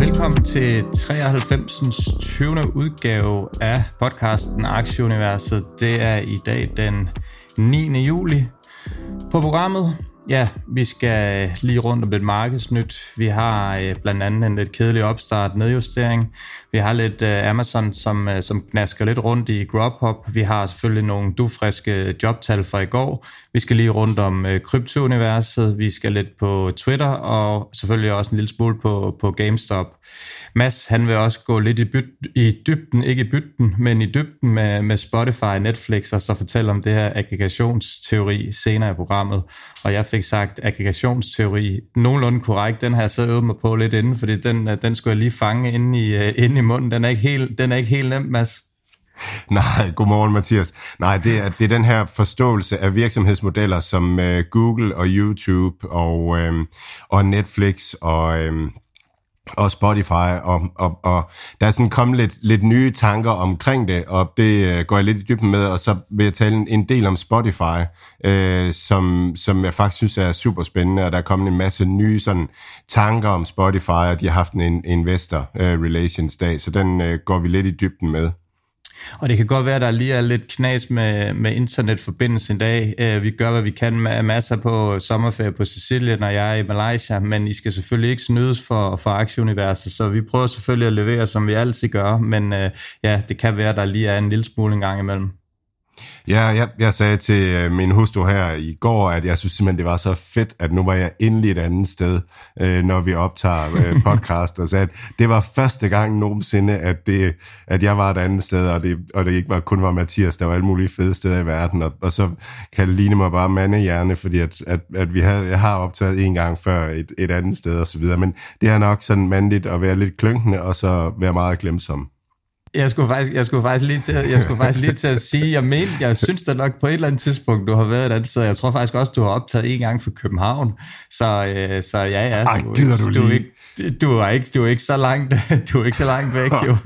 Velkommen til 93. 20. udgave af podcasten Aktieuniverset. Det er i dag den 9. juli. På programmet Ja, vi skal lige rundt om lidt markedsnyt. Vi har øh, blandt andet en lidt kedelig opstart, nedjustering. Vi har lidt øh, Amazon, som, øh, som knasker lidt rundt i Grubhub. Vi har selvfølgelig nogle dufriske jobtal fra i går. Vi skal lige rundt om øh, kryptouniverset. Vi skal lidt på Twitter, og selvfølgelig også en lille smule på, på GameStop. Mads, han vil også gå lidt i, byt, i dybden, ikke i bytten, men i dybden med, med Spotify, Netflix, og så fortælle om det her aggregationsteori senere i programmet. Og jeg fik sagt aggregationsteori nogenlunde korrekt. Den har jeg så øvet mig på lidt inden, fordi den, øh, den skulle jeg lige fange inde i, øh, inde i munden. Den er ikke helt, den er ikke helt nem, Mads. Nej, godmorgen Mathias. Nej, det er, det er den her forståelse af virksomhedsmodeller som øh, Google og YouTube og, øh, og Netflix og, Øh, og Spotify, og, og, og der er sådan kommet lidt, lidt nye tanker omkring det, og det øh, går jeg lidt i dybden med, og så vil jeg tale en, en del om Spotify, øh, som, som jeg faktisk synes er super spændende, og der er kommet en masse nye sådan, tanker om Spotify, og de har haft en investor øh, relations dag, så den øh, går vi lidt i dybden med. Og det kan godt være, at der lige er lidt knas med, med internetforbindelsen i dag. Øh, vi gør, hvad vi kan med masser på sommerferie på Sicilien, og jeg er i Malaysia, men I skal selvfølgelig ikke snydes for, for aktieuniverset, så vi prøver selvfølgelig at levere, som vi altid gør, men øh, ja, det kan være, at der lige er en lille smule en gang imellem. Ja, jeg, jeg sagde til øh, min hustru her i går, at jeg synes simpelthen, det var så fedt, at nu var jeg endelig et andet sted, øh, når vi optager øh, podcast, og sagde, at det var første gang nogensinde, at, det, at jeg var et andet sted, og det, og det ikke var, kun var Mathias, der var alle mulige fede steder i verden, og, og så kan det ligne mig bare mandehjerne, fordi at, at, at vi havde, jeg har optaget en gang før et, et andet sted og så videre, men det er nok sådan mandligt at være lidt klynkende, og så være meget glemsom. Jeg skulle faktisk, jeg skulle faktisk lige til, jeg skulle faktisk lige til at sige, jeg mener, jeg synes da nok på et eller andet tidspunkt, du har været et andet sted. Jeg tror faktisk også, du har optaget en gang for København. Så, øh, så ja, ja. Ej, du, gider du, du, lige? Ikke, du, er ikke, du er ikke så langt, du er ikke så langt væk, jo.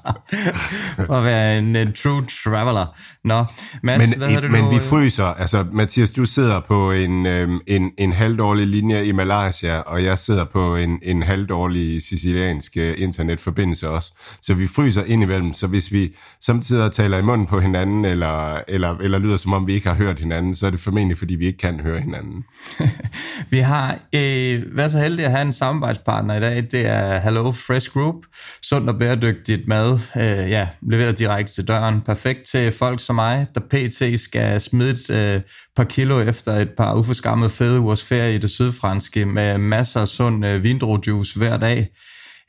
for at være en, en true traveler. Nå, Mads, men, hvad i, Men nu? vi fryser. Altså, Mathias, du sidder på en, øhm, en, en halvdårlig linje i Malaysia, og jeg sidder på en, en halvdårlig siciliansk øh, internetforbindelse også. Så vi fryser indimellem, så hvis vi samtidig taler i munden på hinanden, eller, eller, eller lyder som om vi ikke har hørt hinanden, så er det formentlig, fordi vi ikke kan høre hinanden. vi har øh, været så heldige at have en samarbejdspartner i dag. Det er Hello Fresh Group. sundt og bæredygtigt mad. Øh, ja, leveret direkte til døren. Perfekt til folk som mig, der pt. skal smide et øh, par kilo efter et par uforskammede fede ugers ferie i det sydfranske med masser af sund øh, vindruejuice hver dag.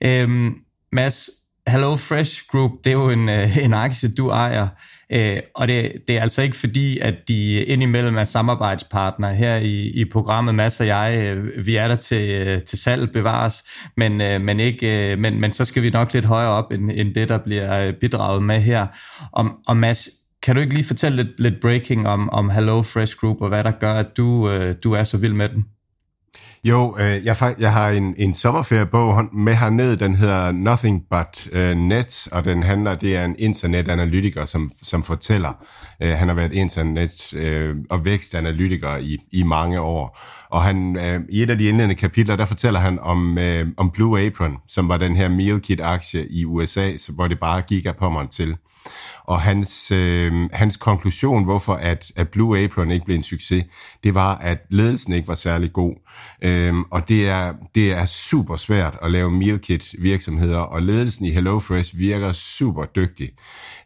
Øhm, Mads, Hello Fresh Group, det er jo en, øh, en aktie, du ejer, øh, og det, det er altså ikke fordi, at de indimellem er samarbejdspartner her i, i programmet. Mads og jeg, øh, vi er der til, øh, til salg bevares, men, men, ikke, men, men så skal vi nok lidt højere op, end, end det, der bliver bidraget med her. Og, og Mads, kan du ikke lige fortælle lidt, lidt breaking om, om Hello Fresh Group, og hvad der gør, at du, du er så vild med den? Jo, øh, jeg, jeg har en, en sommerferiebog med hernede, den hedder Nothing But øh, uh, Net, og den handler, det er en internetanalytiker, som, som fortæller, Øh, han har været internet- øh, og vækstanalytiker i, i mange år, og han, øh, i et af de indledende kapitler, der fortæller han om, øh, om Blue Apron, som var den her meal kit-aktie i USA, så hvor det bare gik af pommeren til og hans, øh, hans konklusion, hvorfor at, at Blue Apron ikke blev en succes, det var, at ledelsen ikke var særlig god. Øhm, og det er, det er super svært at lave meal kit virksomheder, og ledelsen i HelloFresh virker super dygtig.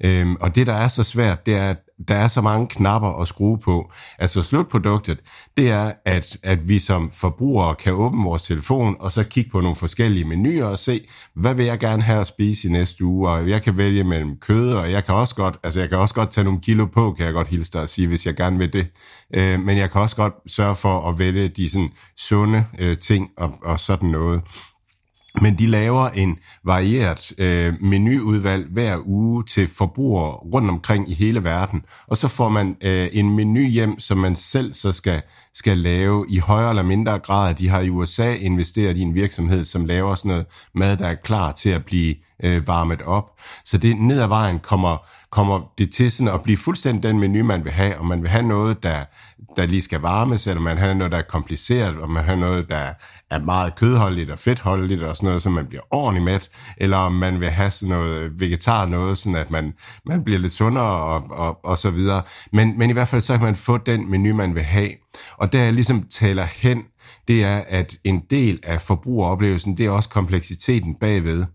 Øhm, og det, der er så svært, det er, at der er så mange knapper at skrue på. Altså slutproduktet, det er, at, at vi som forbrugere kan åbne vores telefon, og så kigge på nogle forskellige menuer og se, hvad vil jeg gerne have at spise i næste uge, og jeg kan vælge mellem kød, og jeg kan også godt, altså jeg kan også godt tage nogle kilo på, kan jeg godt hilse dig og sige, hvis jeg gerne vil det. Øh, men jeg kan også godt sørge for at vælge de sådan sunde øh, ting og, og sådan noget men de laver en varieret øh, menuudvalg hver uge til forbrugere rundt omkring i hele verden. Og så får man øh, en menu hjem, som man selv så skal, skal lave i højere eller mindre grad. De har i USA investeret i en virksomhed, som laver sådan noget mad, der er klar til at blive øh, varmet op. Så det ned ad vejen kommer, kommer det til sådan at blive fuldstændig den menu, man vil have, og man vil have noget, der, der lige skal varmes, eller man har noget, der er kompliceret, og man har noget, der er meget kødholdigt og fedtholdigt, og sådan noget, så man bliver ordentligt mæt, eller om man vil have sådan noget vegetar noget, sådan at man, man bliver lidt sundere og, og, og så videre. Men, men i hvert fald så kan man få den menu, man vil have. Og der jeg ligesom taler hen, det er, at en del af forbrugeroplevelsen, det er også kompleksiteten bagved.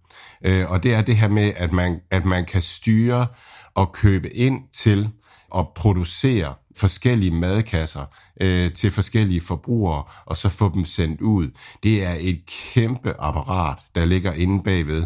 Øh, og det er det her med, at man, at man kan styre og købe ind til at producere forskellige madkasser øh, til forskellige forbrugere, og så få dem sendt ud. Det er et kæmpe apparat, der ligger inde bagved.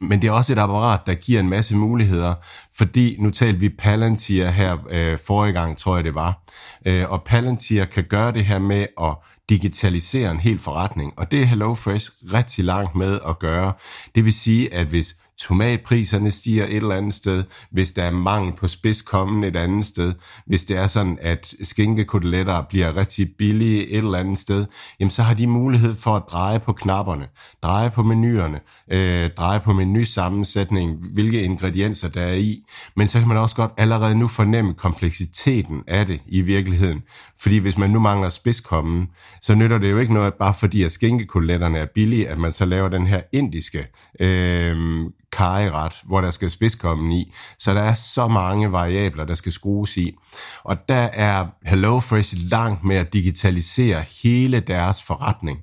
Men det er også et apparat, der giver en masse muligheder, fordi nu talte vi Palantir her øh, forrige gang, tror jeg det var, øh, og Palantir kan gøre det her med at digitalisere en hel forretning, og det er HelloFresh rigtig langt med at gøre. Det vil sige, at hvis tomatpriserne stiger et eller andet sted, hvis der er mangel på spidskommen et andet sted, hvis det er sådan, at skinkekoteletter bliver rigtig billige et eller andet sted, jamen så har de mulighed for at dreje på knapperne, dreje på menuerne, øh, dreje på menusammensætning, hvilke ingredienser der er i, men så kan man også godt allerede nu fornemme kompleksiteten af det i virkeligheden. Fordi hvis man nu mangler spidskommen, så nytter det jo ikke noget, bare fordi at skinkekoteletterne er billige, at man så laver den her indiske øh, kariret, hvor der skal spidskommen i. Så der er så mange variabler, der skal skrues i. Og der er HelloFresh langt med at digitalisere hele deres forretning.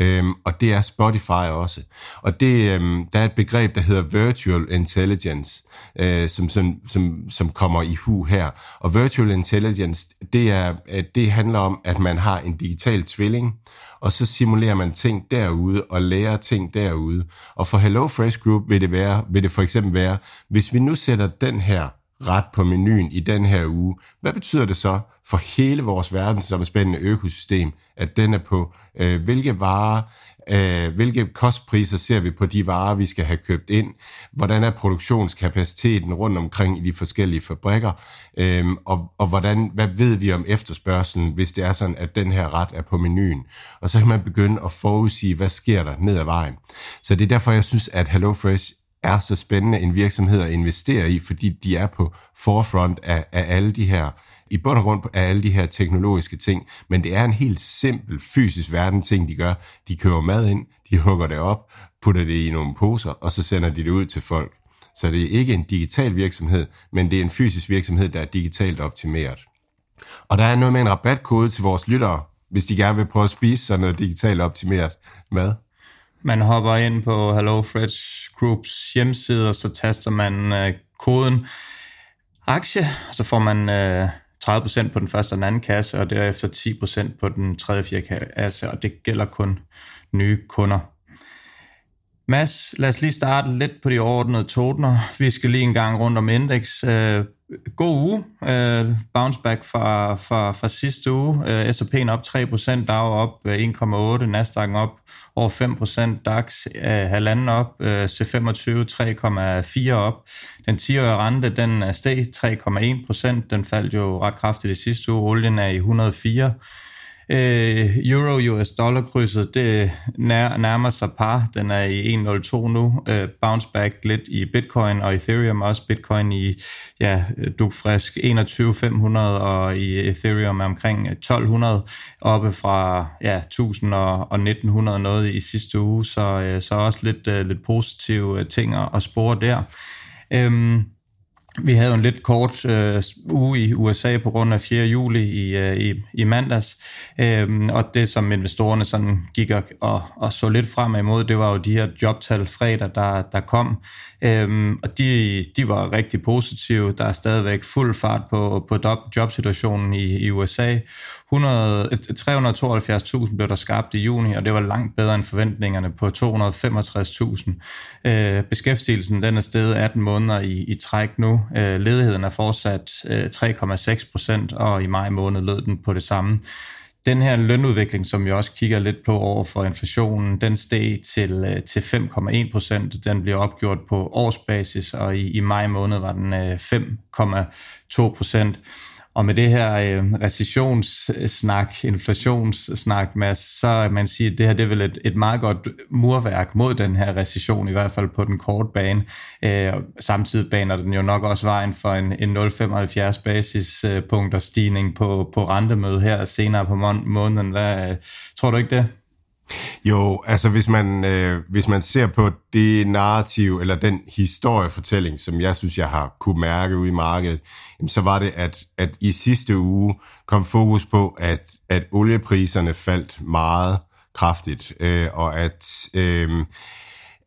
Øhm, og det er Spotify også. Og det, øhm, der er et begreb, der hedder Virtual Intelligence, øh, som, som, som, som kommer i hu her. Og Virtual Intelligence, det, er, øh, det handler om, at man har en digital tvilling, og så simulerer man ting derude og lærer ting derude. Og for Hello Fresh Group vil det, være, vil det for eksempel være, hvis vi nu sætter den her ret på menuen i den her uge, hvad betyder det så for hele vores verdensomspændende økosystem, at den er på, øh, hvilke varer øh, hvilke kostpriser ser vi på de varer, vi skal have købt ind, hvordan er produktionskapaciteten rundt omkring i de forskellige fabrikker, øh, og, og hvordan, hvad ved vi om efterspørgselen, hvis det er sådan, at den her ret er på menuen. Og så kan man begynde at forudsige, hvad sker der ned ad vejen. Så det er derfor, jeg synes, at HelloFresh er så spændende en virksomhed at investere i, fordi de er på forefront af, af alle de her i bund og grund af alle de her teknologiske ting, men det er en helt simpel fysisk verden ting, de gør. De køber mad ind, de hugger det op, putter det i nogle poser, og så sender de det ud til folk. Så det er ikke en digital virksomhed, men det er en fysisk virksomhed, der er digitalt optimeret. Og der er noget med en rabatkode til vores lyttere, hvis de gerne vil prøve at spise sådan noget digitalt optimeret mad. Man hopper ind på HelloFresh Groups hjemmeside, og så taster man øh, koden aktie, og så får man øh, 30% på den første og den anden kasse, og derefter 10% på den tredje og fjerde kasse, og det gælder kun nye kunder. Mads, lad os lige starte lidt på de overordnede totener. Vi skal lige en gang rundt om indeks. Øh, god uge. Øh, bounce back fra, fra, fra sidste uge. Øh, S&P'en op 3%, Dow op øh, 1,8%, Nasdaq op over 5%, DAX uh, halvanden op, øh, C25 3,4 op. Den 10-årige rente, den er steg 3,1%, den faldt jo ret kraftigt i sidste uge. Olien er i 104 Øh, Euro-US dollar krydset, det nær, nærmer sig par. Den er i 1.02 nu. Øh, bounce back lidt i Bitcoin og Ethereum også. Bitcoin i ja, dugfrisk 21.500 og i Ethereum er omkring 1200 oppe fra ja, 1000 og, og 1900 noget i sidste uge. Så, øh, så også lidt, øh, lidt positive øh, ting at spore der. Øhm, vi havde jo en lidt kort øh, uge i USA på grund af 4. juli i, øh, i, i mandags, øhm, og det som investorerne sådan gik og, og, og så lidt frem imod, det var jo de her jobtal fredag, der, der kom, øhm, og de, de var rigtig positive. Der er stadigvæk fuld fart på, på jobsituationen i, i USA. 372.000 blev der skabt i juni, og det var langt bedre end forventningerne på 265.000. Øh, beskæftigelsen den er steget 18 måneder i, i træk nu. Øh, ledigheden er fortsat øh, 3,6 procent, og i maj måned lød den på det samme. den her lønudvikling, som vi også kigger lidt på over for inflationen, den steg til, øh, til 5,1 procent. Den bliver opgjort på årsbasis, og i, i maj måned var den øh, 5,2 procent. Og med det her øh, recessionssnak, inflationssnak, Mads, så man siger, at det her det er vel et, et meget godt murværk mod den her recession, i hvert fald på den korte bane. Øh, samtidig baner den jo nok også vejen for en, en 0,75 basispunkter stigning på, på rentemødet her senere på måneden. Hvad, tror du ikke det? Jo, altså hvis man, øh, hvis man ser på det narrativ, eller den historiefortælling, som jeg synes, jeg har kunne mærke ude i markedet, jamen, så var det, at, at i sidste uge kom fokus på, at, at oliepriserne faldt meget kraftigt, øh, og at... Øh,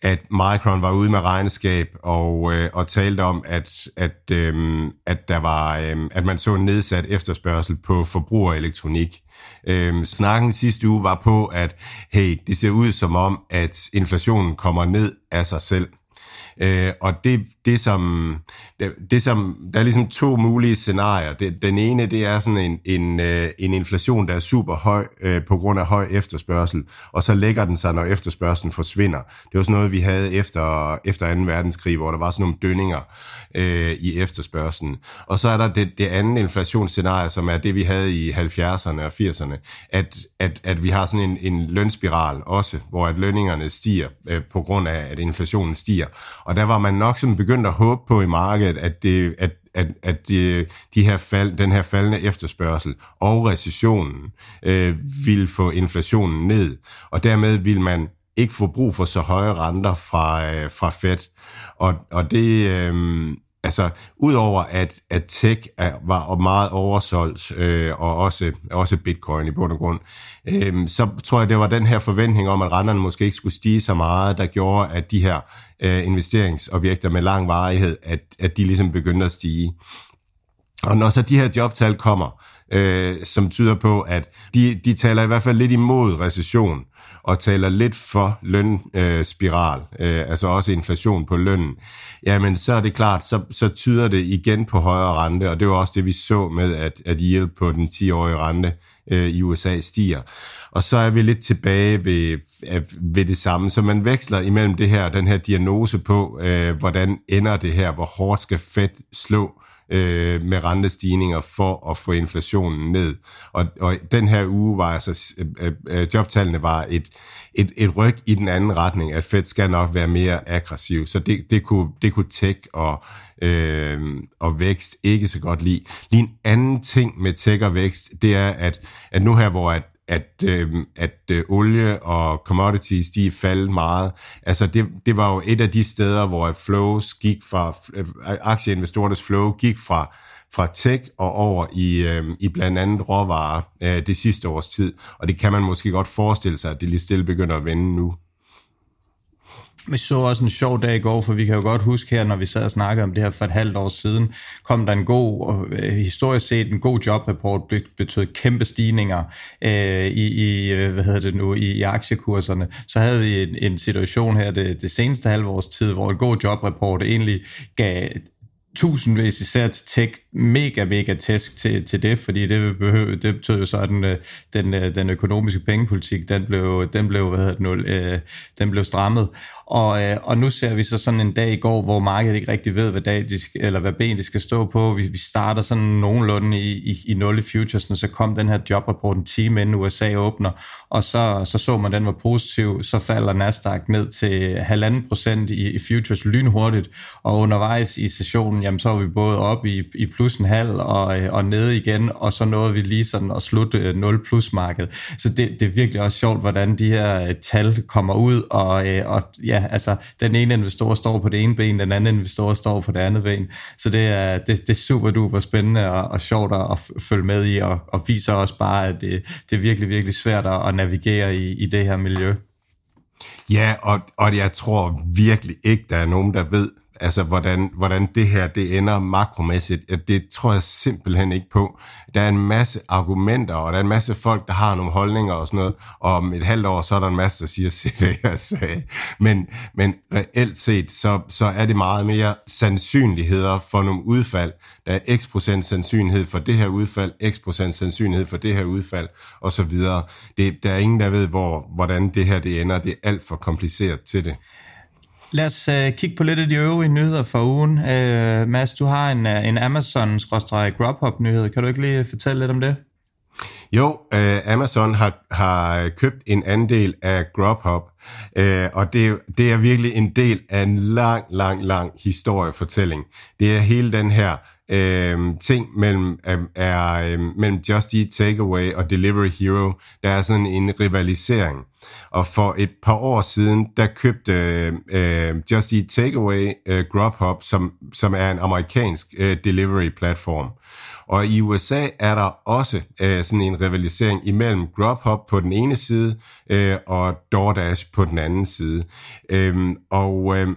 at Micron var ude med regnskab og, øh, og talte om, at, at, øh, at, der var, øh, at man så en nedsat efterspørgsel på forbrugerelektronik. Øh, snakken sidste uge var på, at hey, det ser ud som om, at inflationen kommer ned af sig selv. Øh, og det, det, som, det, det som, der er ligesom to mulige scenarier. Det, den ene, det er sådan en, en, øh, en inflation, der er super høj øh, på grund af høj efterspørgsel, og så lægger den sig, når efterspørgselen forsvinder. Det var sådan noget, vi havde efter, efter 2. verdenskrig, hvor der var sådan nogle dønninger øh, i efterspørgselen. Og så er der det, det andet inflationsscenarie, som er det, vi havde i 70'erne og 80'erne, at, at, at vi har sådan en, en lønspiral også, hvor at lønningerne stiger øh, på grund af, at inflationen stiger. Og der var man nok sådan begyndt at håbe på i markedet, at, det, at, at, at de, de her fald, den her faldende efterspørgsel og recessionen øh, ville få inflationen ned, og dermed vil man ikke få brug for så høje renter fra, øh, fra Fed. Og, og det, øh, altså, udover at, at tech er, var meget oversolgt, øh, og også, også bitcoin i bund og grund, øh, så tror jeg, det var den her forventning om, at renterne måske ikke skulle stige så meget, der gjorde, at de her øh, investeringsobjekter med lang varighed, at, at de ligesom begyndte at stige. Og når så de her jobtal kommer, øh, som tyder på, at de, de taler i hvert fald lidt imod recession, og taler lidt for lønspiral, øh, øh, altså også inflation på lønnen, jamen så er det klart, så, så tyder det igen på højere rente, og det var også det, vi så med, at, at hjælp på den 10-årige rente øh, i USA stiger. Og så er vi lidt tilbage ved, ved det samme, så man veksler imellem det her, den her diagnose på, øh, hvordan ender det her, hvor hårdt skal Fed slå? Øh, med rentestigninger for at få inflationen ned. Og, og den her uge var altså, øh, øh, øh jobtallene var et, et, et ryg i den anden retning, at Fed skal nok være mere aggressiv. Så det, det, kunne, det kunne tech og, øh, og vækst ikke så godt lide. Lige en anden ting med tech og vækst, det er, at, at nu her, hvor at at, øh, at øh, olie og commodities, de faldt meget. Altså det, det var jo et af de steder, hvor flows gik fra, øh, aktieinvestorernes flow gik fra, fra tech og over i, øh, i blandt andet råvarer øh, det sidste års tid. Og det kan man måske godt forestille sig, at det lige stille begynder at vende nu. Vi så også en sjov dag i går, for vi kan jo godt huske her, når vi sad og snakkede om det her for et halvt år siden, kom der en god, og øh, historisk set en god jobreport, betød kæmpe stigninger øh, i, i, øh, hvad hedder det nu, i, i aktiekurserne. Så havde vi en, en situation her det, det seneste halvårs tid, hvor en god jobreport egentlig gav tusindvis især til tech, mega, mega tæsk til, til det, fordi det, behøve, det betød jo så, at den, øh, den, øh, den økonomiske pengepolitik, den blev, den blev, hvad hedder det nu, øh, den blev strammet. Og, øh, og nu ser vi så sådan en dag i går, hvor markedet ikke rigtig ved, hvad, dag de skal, eller hvad ben de skal stå på. Vi, vi starter sådan nogenlunde i, i, i 0 i futuresne, så kom den her jobrapport en time inden USA åbner, og så, så så man, at den var positiv, så falder Nasdaq ned til halvanden procent i, i futures lynhurtigt, og undervejs i sessionen, jamen så var vi både op i, i plus en halv og, øh, og nede igen, og så nåede vi lige sådan at slutte øh, 0 plus marked. Så det, det er virkelig også sjovt, hvordan de her øh, tal kommer ud, og, og ja, altså den ene investor står på det ene ben, den anden investor står på det andet ben. Så det er, det, det er super duper spændende og, og sjovt at følge med i, og, og viser også bare, at det, det er virkelig, virkelig svært at navigere i, i det her miljø. Ja, og, og jeg tror virkelig ikke, der er nogen, der ved, altså hvordan, hvordan det her det ender makromæssigt, det tror jeg simpelthen ikke på. Der er en masse argumenter, og der er en masse folk, der har nogle holdninger og sådan noget, og om et halvt år, så er der en masse, der siger, se det jeg sagde. Men, men reelt set, så, så er det meget mere sandsynligheder for nogle udfald. Der er x procent sandsynlighed for det her udfald, x procent sandsynlighed for det her udfald, og så videre. Det, der er ingen, der ved, hvor, hvordan det her det ender. Det er alt for kompliceret til det. Lad os uh, kigge på lidt af de øvrige nyheder for ugen. Uh, Mads, du har en, uh, en Amazon-Grubhub-nyhed. Kan du ikke lige fortælle lidt om det? Jo, øh, Amazon har, har købt en andel af Grubhub, øh, og det, det er virkelig en del af en lang, lang, lang historiefortælling. Det er hele den her øh, ting mellem, øh, er, øh, mellem Just Eat Takeaway og Delivery Hero. Der er sådan en rivalisering. Og for et par år siden, der købte øh, Just Eat Takeaway øh, Grubhub, som, som er en amerikansk øh, delivery platform. Og i USA er der også øh, sådan en rivalisering imellem Grubhub på den ene side øh, og DoorDash på den anden side. Øh, og Øh,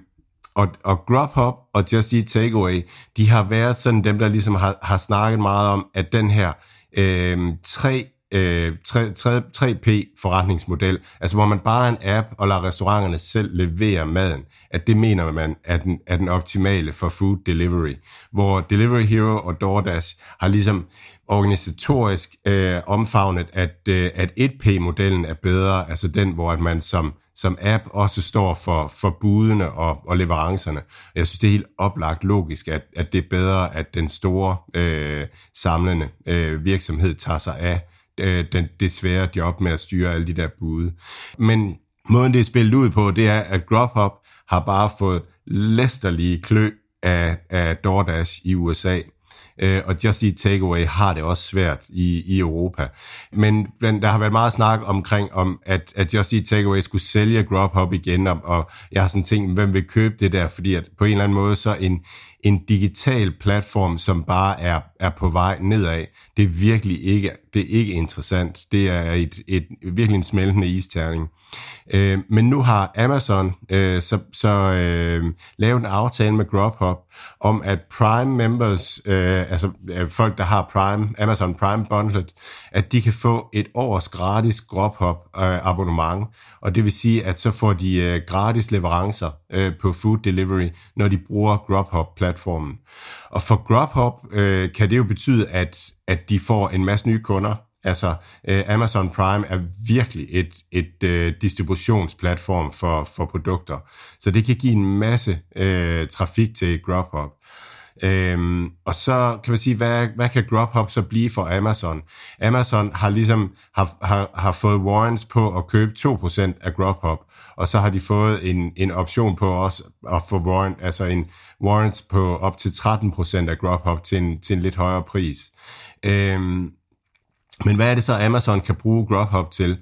og, og Grubhub og Just Eat Takeaway, de har været sådan dem, der ligesom har, har snakket meget om, at den her øh, tre øh, 3P forretningsmodel, altså hvor man bare er en app og lader restauranterne selv levere maden, at det mener man er den, er den optimale for food delivery. Hvor Delivery Hero og DoorDash har ligesom organisatorisk øh, omfavnet, at, øh, at 1P-modellen er bedre, altså den, hvor at man som som app også står for, for budene og, og leverancerne. Jeg synes, det er helt oplagt logisk, at, at det er bedre, at den store øh, samlende øh, virksomhed tager sig af øh, den, det svære job med at styre alle de der bude. Men måden det er spillet ud på, det er, at Grubhub har bare fået læsterlige klø af, af DoorDash i USA. Øh, og Just Eat Takeaway har det også svært i, i Europa. Men, men der har været meget snak omkring, om at, at Just Eat Takeaway skulle sælge Grubhub igen, og, og jeg har sådan tænkt, hvem vil købe det der, fordi at på en eller anden måde så en, en digital platform, som bare er, er på vej nedad, det er virkelig ikke, det er ikke interessant. Det er et, et, virkelig en smeltende isterning. Øh, men nu har Amazon øh, så, så øh, lavet en aftale med Grubhub om, at Prime members, øh, altså øh, folk, der har Prime, Amazon Prime bundlet, at de kan få et års gratis Grubhub øh, abonnement, og det vil sige, at så får de øh, gratis leverancer øh, på food delivery, når de bruger Grubhub-platformen. Og for Grubhub øh, kan det jo betyde, at, at de får en masse nye kunder, Altså, øh, Amazon Prime er virkelig et, et øh, distributionsplatform for, for produkter. Så det kan give en masse øh, trafik til Grubhub. Øhm, og så kan man sige, hvad, hvad kan Grubhub så blive for Amazon? Amazon har ligesom har, har, har fået warrants på at købe 2% af Grubhub, og så har de fået en, en option på også at få warrant, altså en warrants på op til 13% af Grubhub til en, til en lidt højere pris. Øhm, men hvad er det så, Amazon kan bruge Grubhub til?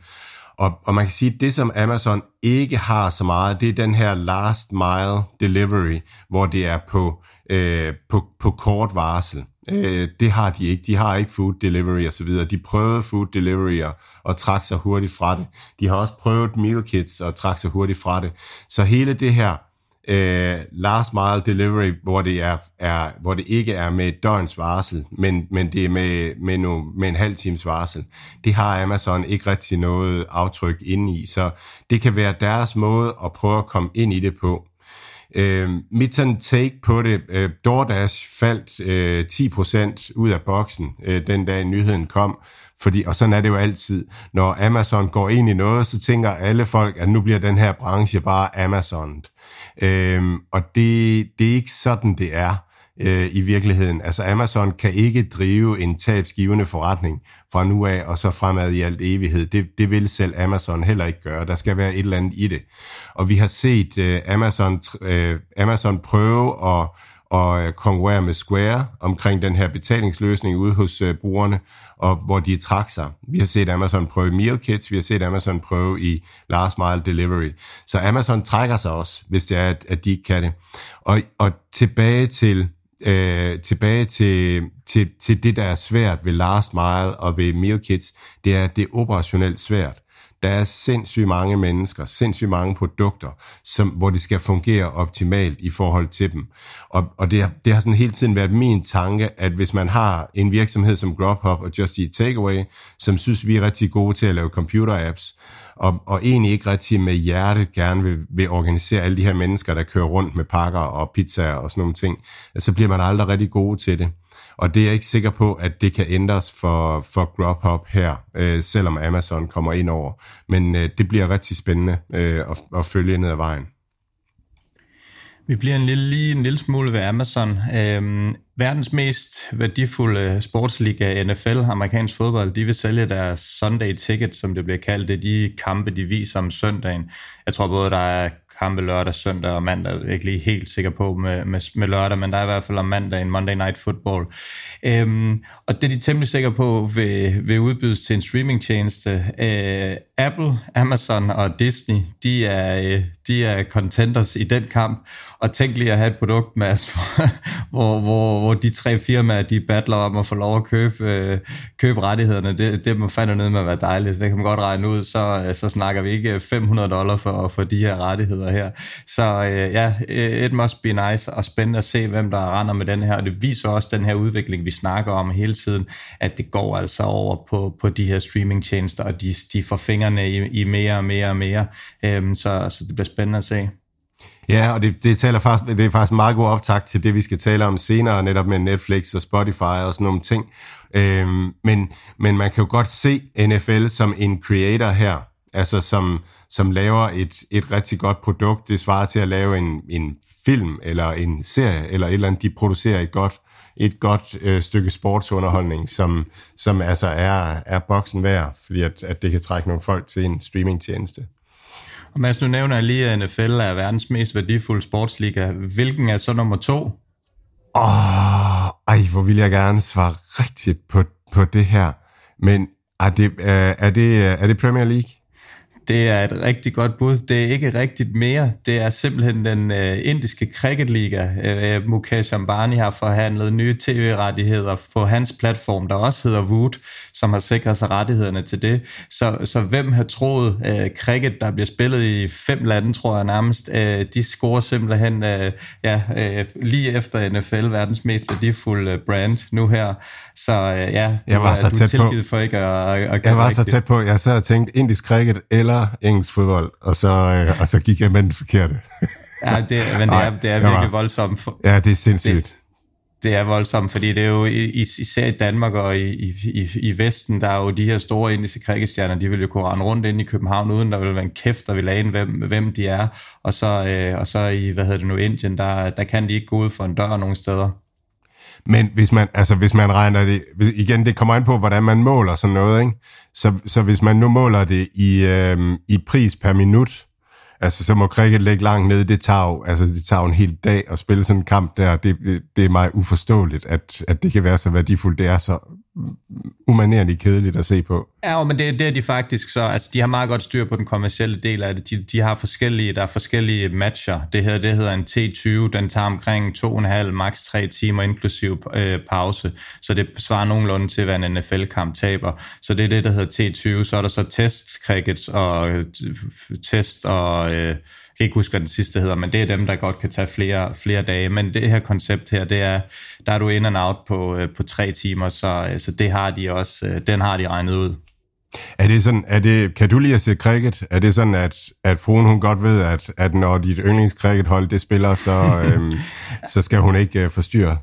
Og, og man kan sige, at det, som Amazon ikke har så meget, det er den her last mile delivery, hvor det er på, øh, på, på kort varsel. Øh, det har de ikke. De har ikke food delivery og så videre. De prøvede food delivery og, og trak sig hurtigt fra det. De har også prøvet meal kits og trak sig hurtigt fra det. Så hele det her øh, last mile delivery, hvor det, er, er, hvor det ikke er med et døgns varsel, men, men det er med, med, no, med en halv times varsel. Det har Amazon ikke rigtig noget aftryk inde i, så det kan være deres måde at prøve at komme ind i det på. Øh, mit sådan take på det, øh, DoorDash faldt øh, 10% ud af boksen øh, den dag nyheden kom, fordi, og sådan er det jo altid. Når Amazon går ind i noget, så tænker alle folk, at nu bliver den her branche bare Amazon. Øh, og det, det er ikke sådan, det er øh, i virkeligheden. Altså Amazon kan ikke drive en tabsgivende forretning fra nu af og så fremad i alt evighed. Det, det vil selv Amazon heller ikke gøre. Der skal være et eller andet i det. Og vi har set øh, Amazon, øh, Amazon prøve at og øh, konkurrere med Square omkring den her betalingsløsning ude hos øh, brugerne, og hvor de trak sig. Vi har set Amazon prøve meal kits, vi har set Amazon prøve i last mile delivery. Så Amazon trækker sig også, hvis det er, at, at de ikke kan det. Og, og tilbage til øh, tilbage til, til, til det, der er svært ved last mile og ved meal kits, det er, at det er operationelt svært. Der er sindssygt mange mennesker, sindssygt mange produkter, som, hvor det skal fungere optimalt i forhold til dem. Og, og det, det har sådan hele tiden været min tanke, at hvis man har en virksomhed som Grubhub og Just Eat Takeaway, som synes, vi er rigtig gode til at lave computer-apps, og, og egentlig ikke rigtig med hjertet gerne vil, vil organisere alle de her mennesker, der kører rundt med pakker og pizzaer og sådan nogle ting, altså, så bliver man aldrig rigtig gode til det. Og det er jeg ikke sikker på, at det kan ændres for, for Grubhub her, øh, selvom Amazon kommer ind over. Men øh, det bliver rigtig spændende øh, at, at følge ned ad vejen. Vi bliver en lille, lige en lille smule ved Amazon. Øhm, verdens mest værdifulde sportsliga, NFL, amerikansk fodbold, de vil sælge deres Sunday ticket, som det bliver kaldt. Det er de kampe, de viser om søndagen. Jeg tror både, der er kampe lørdag, søndag og mandag. Jeg er ikke lige helt sikker på med, med, med lørdag, men der er i hvert fald om mandagen Monday Night Football. Øhm, og det er de temmelig sikre på vil, vil udbydes til en streamingtjeneste. Øh, Apple, Amazon og Disney, de er, øh, de er contenders i den kamp. Og tænk lige at have et produkt, Mads, hvor, hvor, hvor de tre firmaer, de battler om at få lov at købe, øh, købe rettighederne. Det, det må fandme ned med at være dejligt. Det kan man godt regne ud. Så, øh, så snakker vi ikke 500 dollar for, for de her rettigheder her. Så øh, ja, øh, it must be nice og spændende at se, hvem der render med den her. Og det viser også den her udvikling, vi snakker om hele tiden, at det går altså over på, på de her streamingtjenester, og de, de får fingrene i, i mere og mere og mere. Øhm, så, så det bliver spændende at se. Ja, og det, det, taler faktisk, det er faktisk en meget god optakt til det, vi skal tale om senere, netop med Netflix og Spotify og sådan nogle ting. Øhm, men, men man kan jo godt se NFL som en creator her, altså som, som laver et, et rigtig godt produkt. Det svarer til at lave en, en film eller en serie eller et eller andet. De producerer et godt, et godt øh, stykke sportsunderholdning, som, som altså er, er boksen værd, fordi at, at det kan trække nogle folk til en streamingtjeneste. Og Mads, nu nævner jeg lige, at NFL er verdens mest værdifulde sportsliga. Hvilken er så nummer to? Åh, oh, ej, hvor vil jeg gerne svare rigtigt på, på det her. Men er det, er, det, er det Premier League? Det er et rigtig godt bud. Det er ikke rigtigt mere. Det er simpelthen den uh, indiske cricketliga. Uh, Mukesh Ambani har forhandlet nye tv-rettigheder på hans platform, der også hedder Wood, som har sikret sig rettighederne til det. Så, så hvem har troet, uh, cricket, der bliver spillet i fem lande, tror jeg nærmest, uh, de scorer simpelthen uh, ja, uh, lige efter NFL, verdens mest værdifulde brand nu her. Så uh, ja, du, jeg var så du tæt er tilgivet på. for ikke at, at Jeg var rigtigt. så tæt på. Jeg sad og tænkte indisk cricket eller engelsk fodbold, og så, øh, og så gik jeg med den forkerte. ja, det, men det er, det er virkelig voldsomt. For, ja, det er sindssygt. Det, det er voldsomt, fordi det er jo især i Danmark og i, i, i Vesten, der er jo de her store indiske krigsstjerner, de vil jo kunne rende rundt ind i København, uden der vil være en kæft, der vil ane, hvem, hvem de er. Og så, øh, og så i, hvad hedder det nu, Indien, der, der kan de ikke gå ud for en dør nogen steder. Men hvis man, altså hvis man regner det, igen, det kommer an på, hvordan man måler sådan noget, ikke? Så, så hvis man nu måler det i, øh, i pris per minut, altså så må cricket ligge langt nede, altså, det tager jo, altså det tager en hel dag at spille sådan en kamp der, det, det er mig uforståeligt, at, at det kan være så værdifuldt, det er så umanerligt kedeligt at se på. Ja, men det, det er de faktisk så, altså de har meget godt styr på den kommercielle del af det. De, de har forskellige, der er forskellige matcher. Det her, det hedder en T20, den tager omkring to og en halv, maks 3 timer inklusiv øh, pause. Så det svarer nogenlunde til, hvad en NFL-kamp taber. Så det er det, der hedder T20. Så er der så test crickets og øh, test og øh, kan ikke huske, hvad den sidste hedder, men det er dem, der godt kan tage flere, flere dage. Men det her koncept her, det er, der er du in and out på, øh, på tre timer, så, øh, så det har de også, øh, den har de regnet ud. Er det sådan, er det, kan du lige at se cricket? Er det sådan, at, at fruen hun godt ved, at, at når dit yndlingscrickethold det spiller, så, øhm, så skal hun ikke øh, forstyrre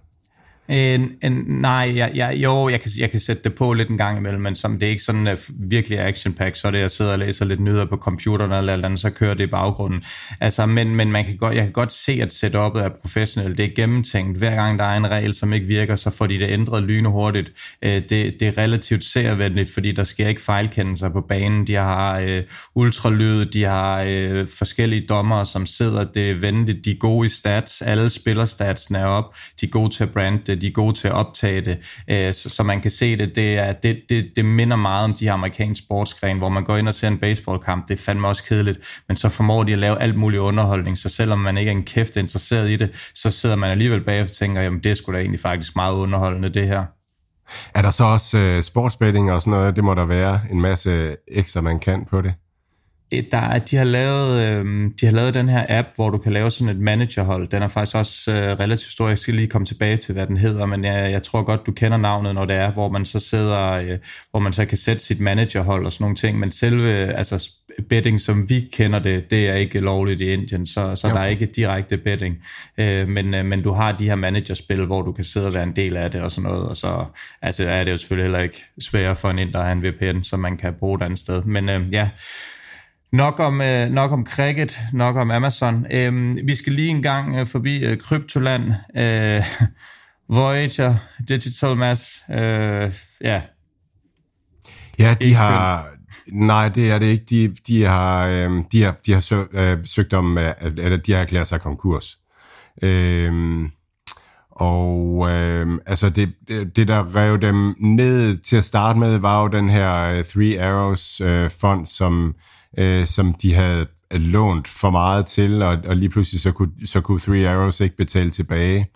en, en, nej, jeg, jeg, jo, jeg kan, jeg kan sætte det på lidt en gang imellem, men som det er ikke sådan uh, virkelig action pack, så er det, jeg sidder og læser lidt nyheder på computeren eller eller andet, så kører det i baggrunden. Altså, men, men man kan godt, jeg kan godt se, at setupet er professionelt. Det er gennemtænkt. Hver gang der er en regel, som ikke virker, så får de det ændret lynhurtigt. Uh, det, det er relativt servenligt, fordi der sker ikke fejlkendelser på banen. De har uh, ultralyd, de har uh, forskellige dommere, som sidder. Det er venligt. De er gode i stats. Alle spiller statsene er op. De er gode til at brande det Øh, de er gode til at optage det, øh, så, så man kan se det. Det, er, det, det, det minder meget om de her amerikanske sportsgrene, hvor man går ind og ser en baseballkamp. Det er fandme også kedeligt, men så formår de at lave alt mulig underholdning, så selvom man ikke er en kæft interesseret i det, så sidder man alligevel bagefter og tænker, jamen det skulle da egentlig faktisk meget underholdende, det her. Er der så også øh, sportsbetting og sådan noget? Det må der være en masse ekstra, man kan på det der er, de har lavet øh, de har lavet den her app, hvor du kan lave sådan et managerhold. Den er faktisk også øh, relativt stor. Jeg skal lige komme tilbage til, hvad den hedder, men jeg, jeg tror godt, du kender navnet, når det er, hvor man så sidder, øh, hvor man så kan sætte sit managerhold og sådan nogle ting. Men selve altså betting, som vi kender det, det er ikke lovligt i Indien, så, så okay. der er ikke direkte betting. Øh, men, øh, men du har de her managerspil, hvor du kan sidde og være en del af det og sådan noget, og så altså, er det jo selvfølgelig heller ikke sværere for en inder at have en VPN, som man kan bruge et andet sted. Men øh, ja, Nok om, øh, nok om cricket, nok om Amazon. Øh, vi skal lige en gang øh, forbi øh, Kryptoland, øh, Voyager, Digital Mass, øh, ja. Ja, de har, Nej, det er det ikke. De, de har, øh, de har, de har sø, øh, søgt om, øh, eller de har erklæret sig konkurs. Øh, og øh, altså det, det, der rev dem ned til at starte med, var jo den her uh, Three Arrows øh, fond, som, øh, øh, som de havde lånt for meget til, og, og lige pludselig så kunne, så kunne Three Arrows ikke betale tilbage.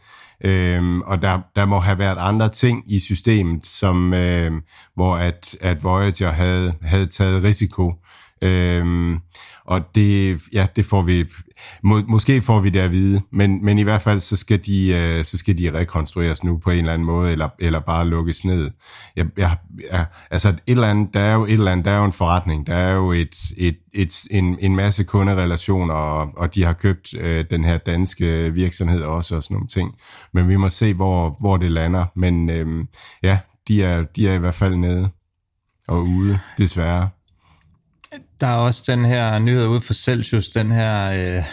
Øhm, og der, der må have været andre ting i systemet, som, øh, hvor at, at Voyager havde, havde taget risiko. Øhm, og det, ja, det får vi, må, måske får vi det at vide, men, men i hvert fald så skal, de, øh, så skal de rekonstrueres nu på en eller anden måde, eller, eller bare lukkes ned. Jeg, jeg, jeg, altså et eller andet, der er jo et eller andet, der er jo en forretning, der er jo et, et, et, en, en masse kunderelationer, og, og de har købt øh, den her danske virksomhed også, og sådan nogle ting. Men vi må se, hvor, hvor det lander. Men øh, ja, de er, de er i hvert fald nede og ude, desværre. Der er også den her nyhed ud for Celsius, den her øh,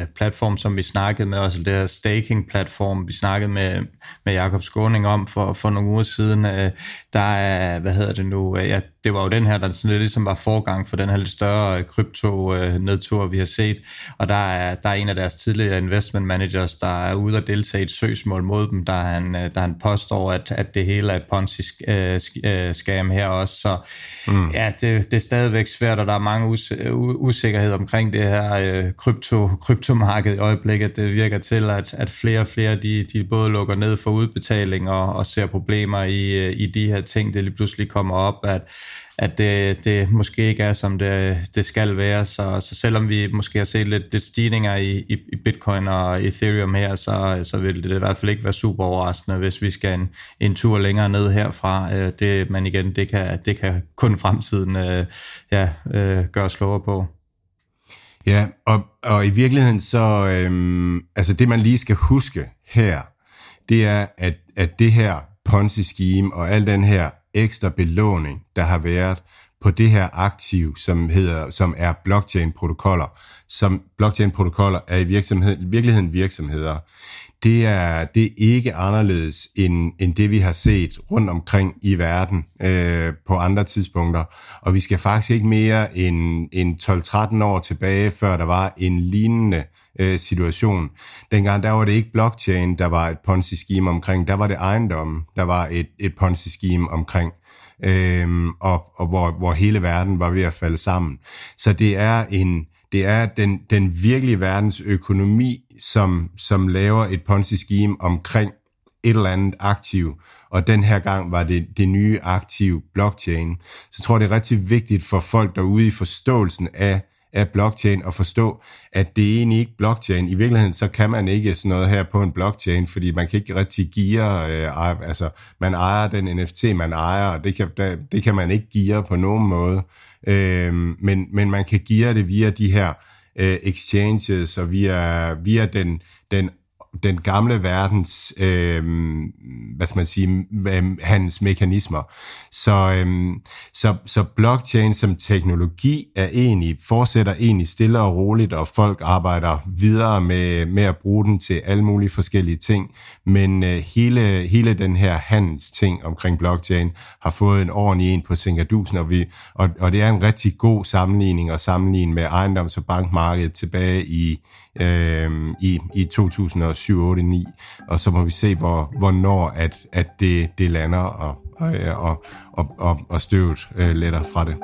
øh, platform, som vi snakkede med, også det her staking-platform, vi snakkede med, med Jakob Skåning om for, for nogle uger siden. Øh, der er, hvad hedder det nu, øh, ja, det var jo den her, der sådan lidt ligesom var forgang for den her lidt større krypto-nedtur, vi har set. Og der er, der er en af deres tidligere investment managers, der er ude og deltage i et søgsmål mod dem, der han, der han påstår, at, at det hele er et Ponzi-scam her også. Så mm. ja, det, det er stadigvæk svært, og der er mange us- usikkerhed omkring det her øh, krypto, kryptomarked i øjeblikket. Det virker til, at, at flere og flere, de, de både lukker ned for udbetaling og, og ser problemer i, øh, i de her ting, det lige pludselig kommer op, at at det, det måske ikke er, som det, det skal være. Så, så selvom vi måske har set lidt, lidt stigninger i, i, i Bitcoin og Ethereum her, så, så vil det i hvert fald ikke være super overraskende, hvis vi skal en, en tur længere ned herfra. Øh, det, men igen, det kan, det kan kun fremtiden øh, ja, øh, gøre slåere på. Ja, og, og i virkeligheden så, øhm, altså det man lige skal huske her, det er, at, at det her Ponzi-scheme og al den her ekstra belåning, der har været på det her aktiv, som, hedder, som er blockchain-protokoller, som blockchain-protokoller er i virksomhed, virkeligheden virksomheder. Det er, det er ikke anderledes end, end det, vi har set rundt omkring i verden øh, på andre tidspunkter. Og vi skal faktisk ikke mere end, end 12-13 år tilbage, før der var en lignende øh, Øh, situation. Dengang der var det ikke blockchain, der var et Ponzi-scheme omkring, der var det ejendom, der var et, et Ponzi-scheme omkring, øhm, og, og hvor, hvor hele verden var ved at falde sammen. Så det er en det er den, den virkelige verdens økonomi, som, som laver et Ponzi-scheme omkring et eller andet aktiv, og den her gang var det det nye aktiv blockchain. Så jeg tror, det er rigtig vigtigt for folk derude i forståelsen af af blockchain og forstå, at det er egentlig ikke blockchain. I virkeligheden så kan man ikke sådan noget her på en blockchain, fordi man kan ikke rigtig give, øh, altså man ejer den NFT, man ejer, og det kan, det kan man ikke give på nogen måde. Øh, men, men man kan give det via de her øh, exchanges og via, via den, den den gamle verdens, øh, hvad skal man sige, øh, hans mekanismer. Så, øh, så, så blockchain som teknologi er egentlig, fortsætter egentlig stille og roligt, og folk arbejder videre med, med at bruge den til alle mulige forskellige ting. Men øh, hele, hele den her hans ting omkring blockchain har fået en ordentlig en på Singadusen, og, vi, og, og det er en rigtig god sammenligning og sammenligne med ejendoms- og bankmarkedet tilbage i, øh, i, i 2007, 8, 9, og så må vi se, hvor, hvornår at, at det, det lander, og, øh, og, og, og, og støvet øh, letter fra det.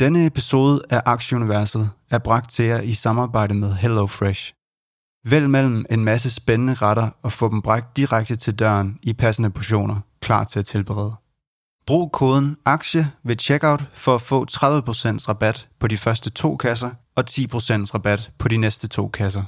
Denne episode af Aktieuniverset er bragt til jer i samarbejde med HelloFresh. Vælg mellem en masse spændende retter og få dem bragt direkte til døren i passende portioner, klar til at tilberede. Brug koden AKTIE ved checkout for at få 30% rabat på de første to kasser og 10% rabat på de næste to kasser.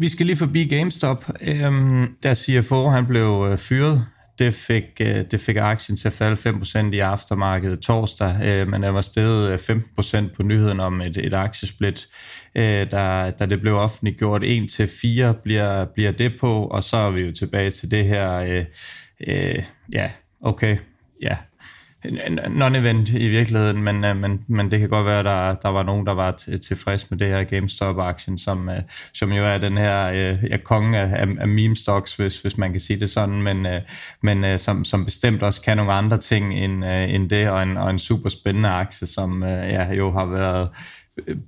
Vi skal lige forbi GameStop. Øhm, der siger for, han blev øh, fyret det fik, øh, det fik aktien til at falde 5% i aftermarkedet torsdag, øh, men der var steget øh, 15% på nyheden om et, et aktiesplit, der, da det blev offentliggjort. 1-4 bliver, bliver det på, og så er vi jo tilbage til det her, øh, øh, ja, okay, ja, non-event i virkeligheden, men, øh, men, men det kan godt være, at der, der var nogen, der var tilfreds med det her GameStop-aktien, som, øh, som jo er den her øh, ja, konge af, af meme-stocks, hvis, hvis man kan sige det sådan, men, men som, som bestemt også kan nogle andre ting end, end det, og en, og en super spændende aktie, som ja, jo har været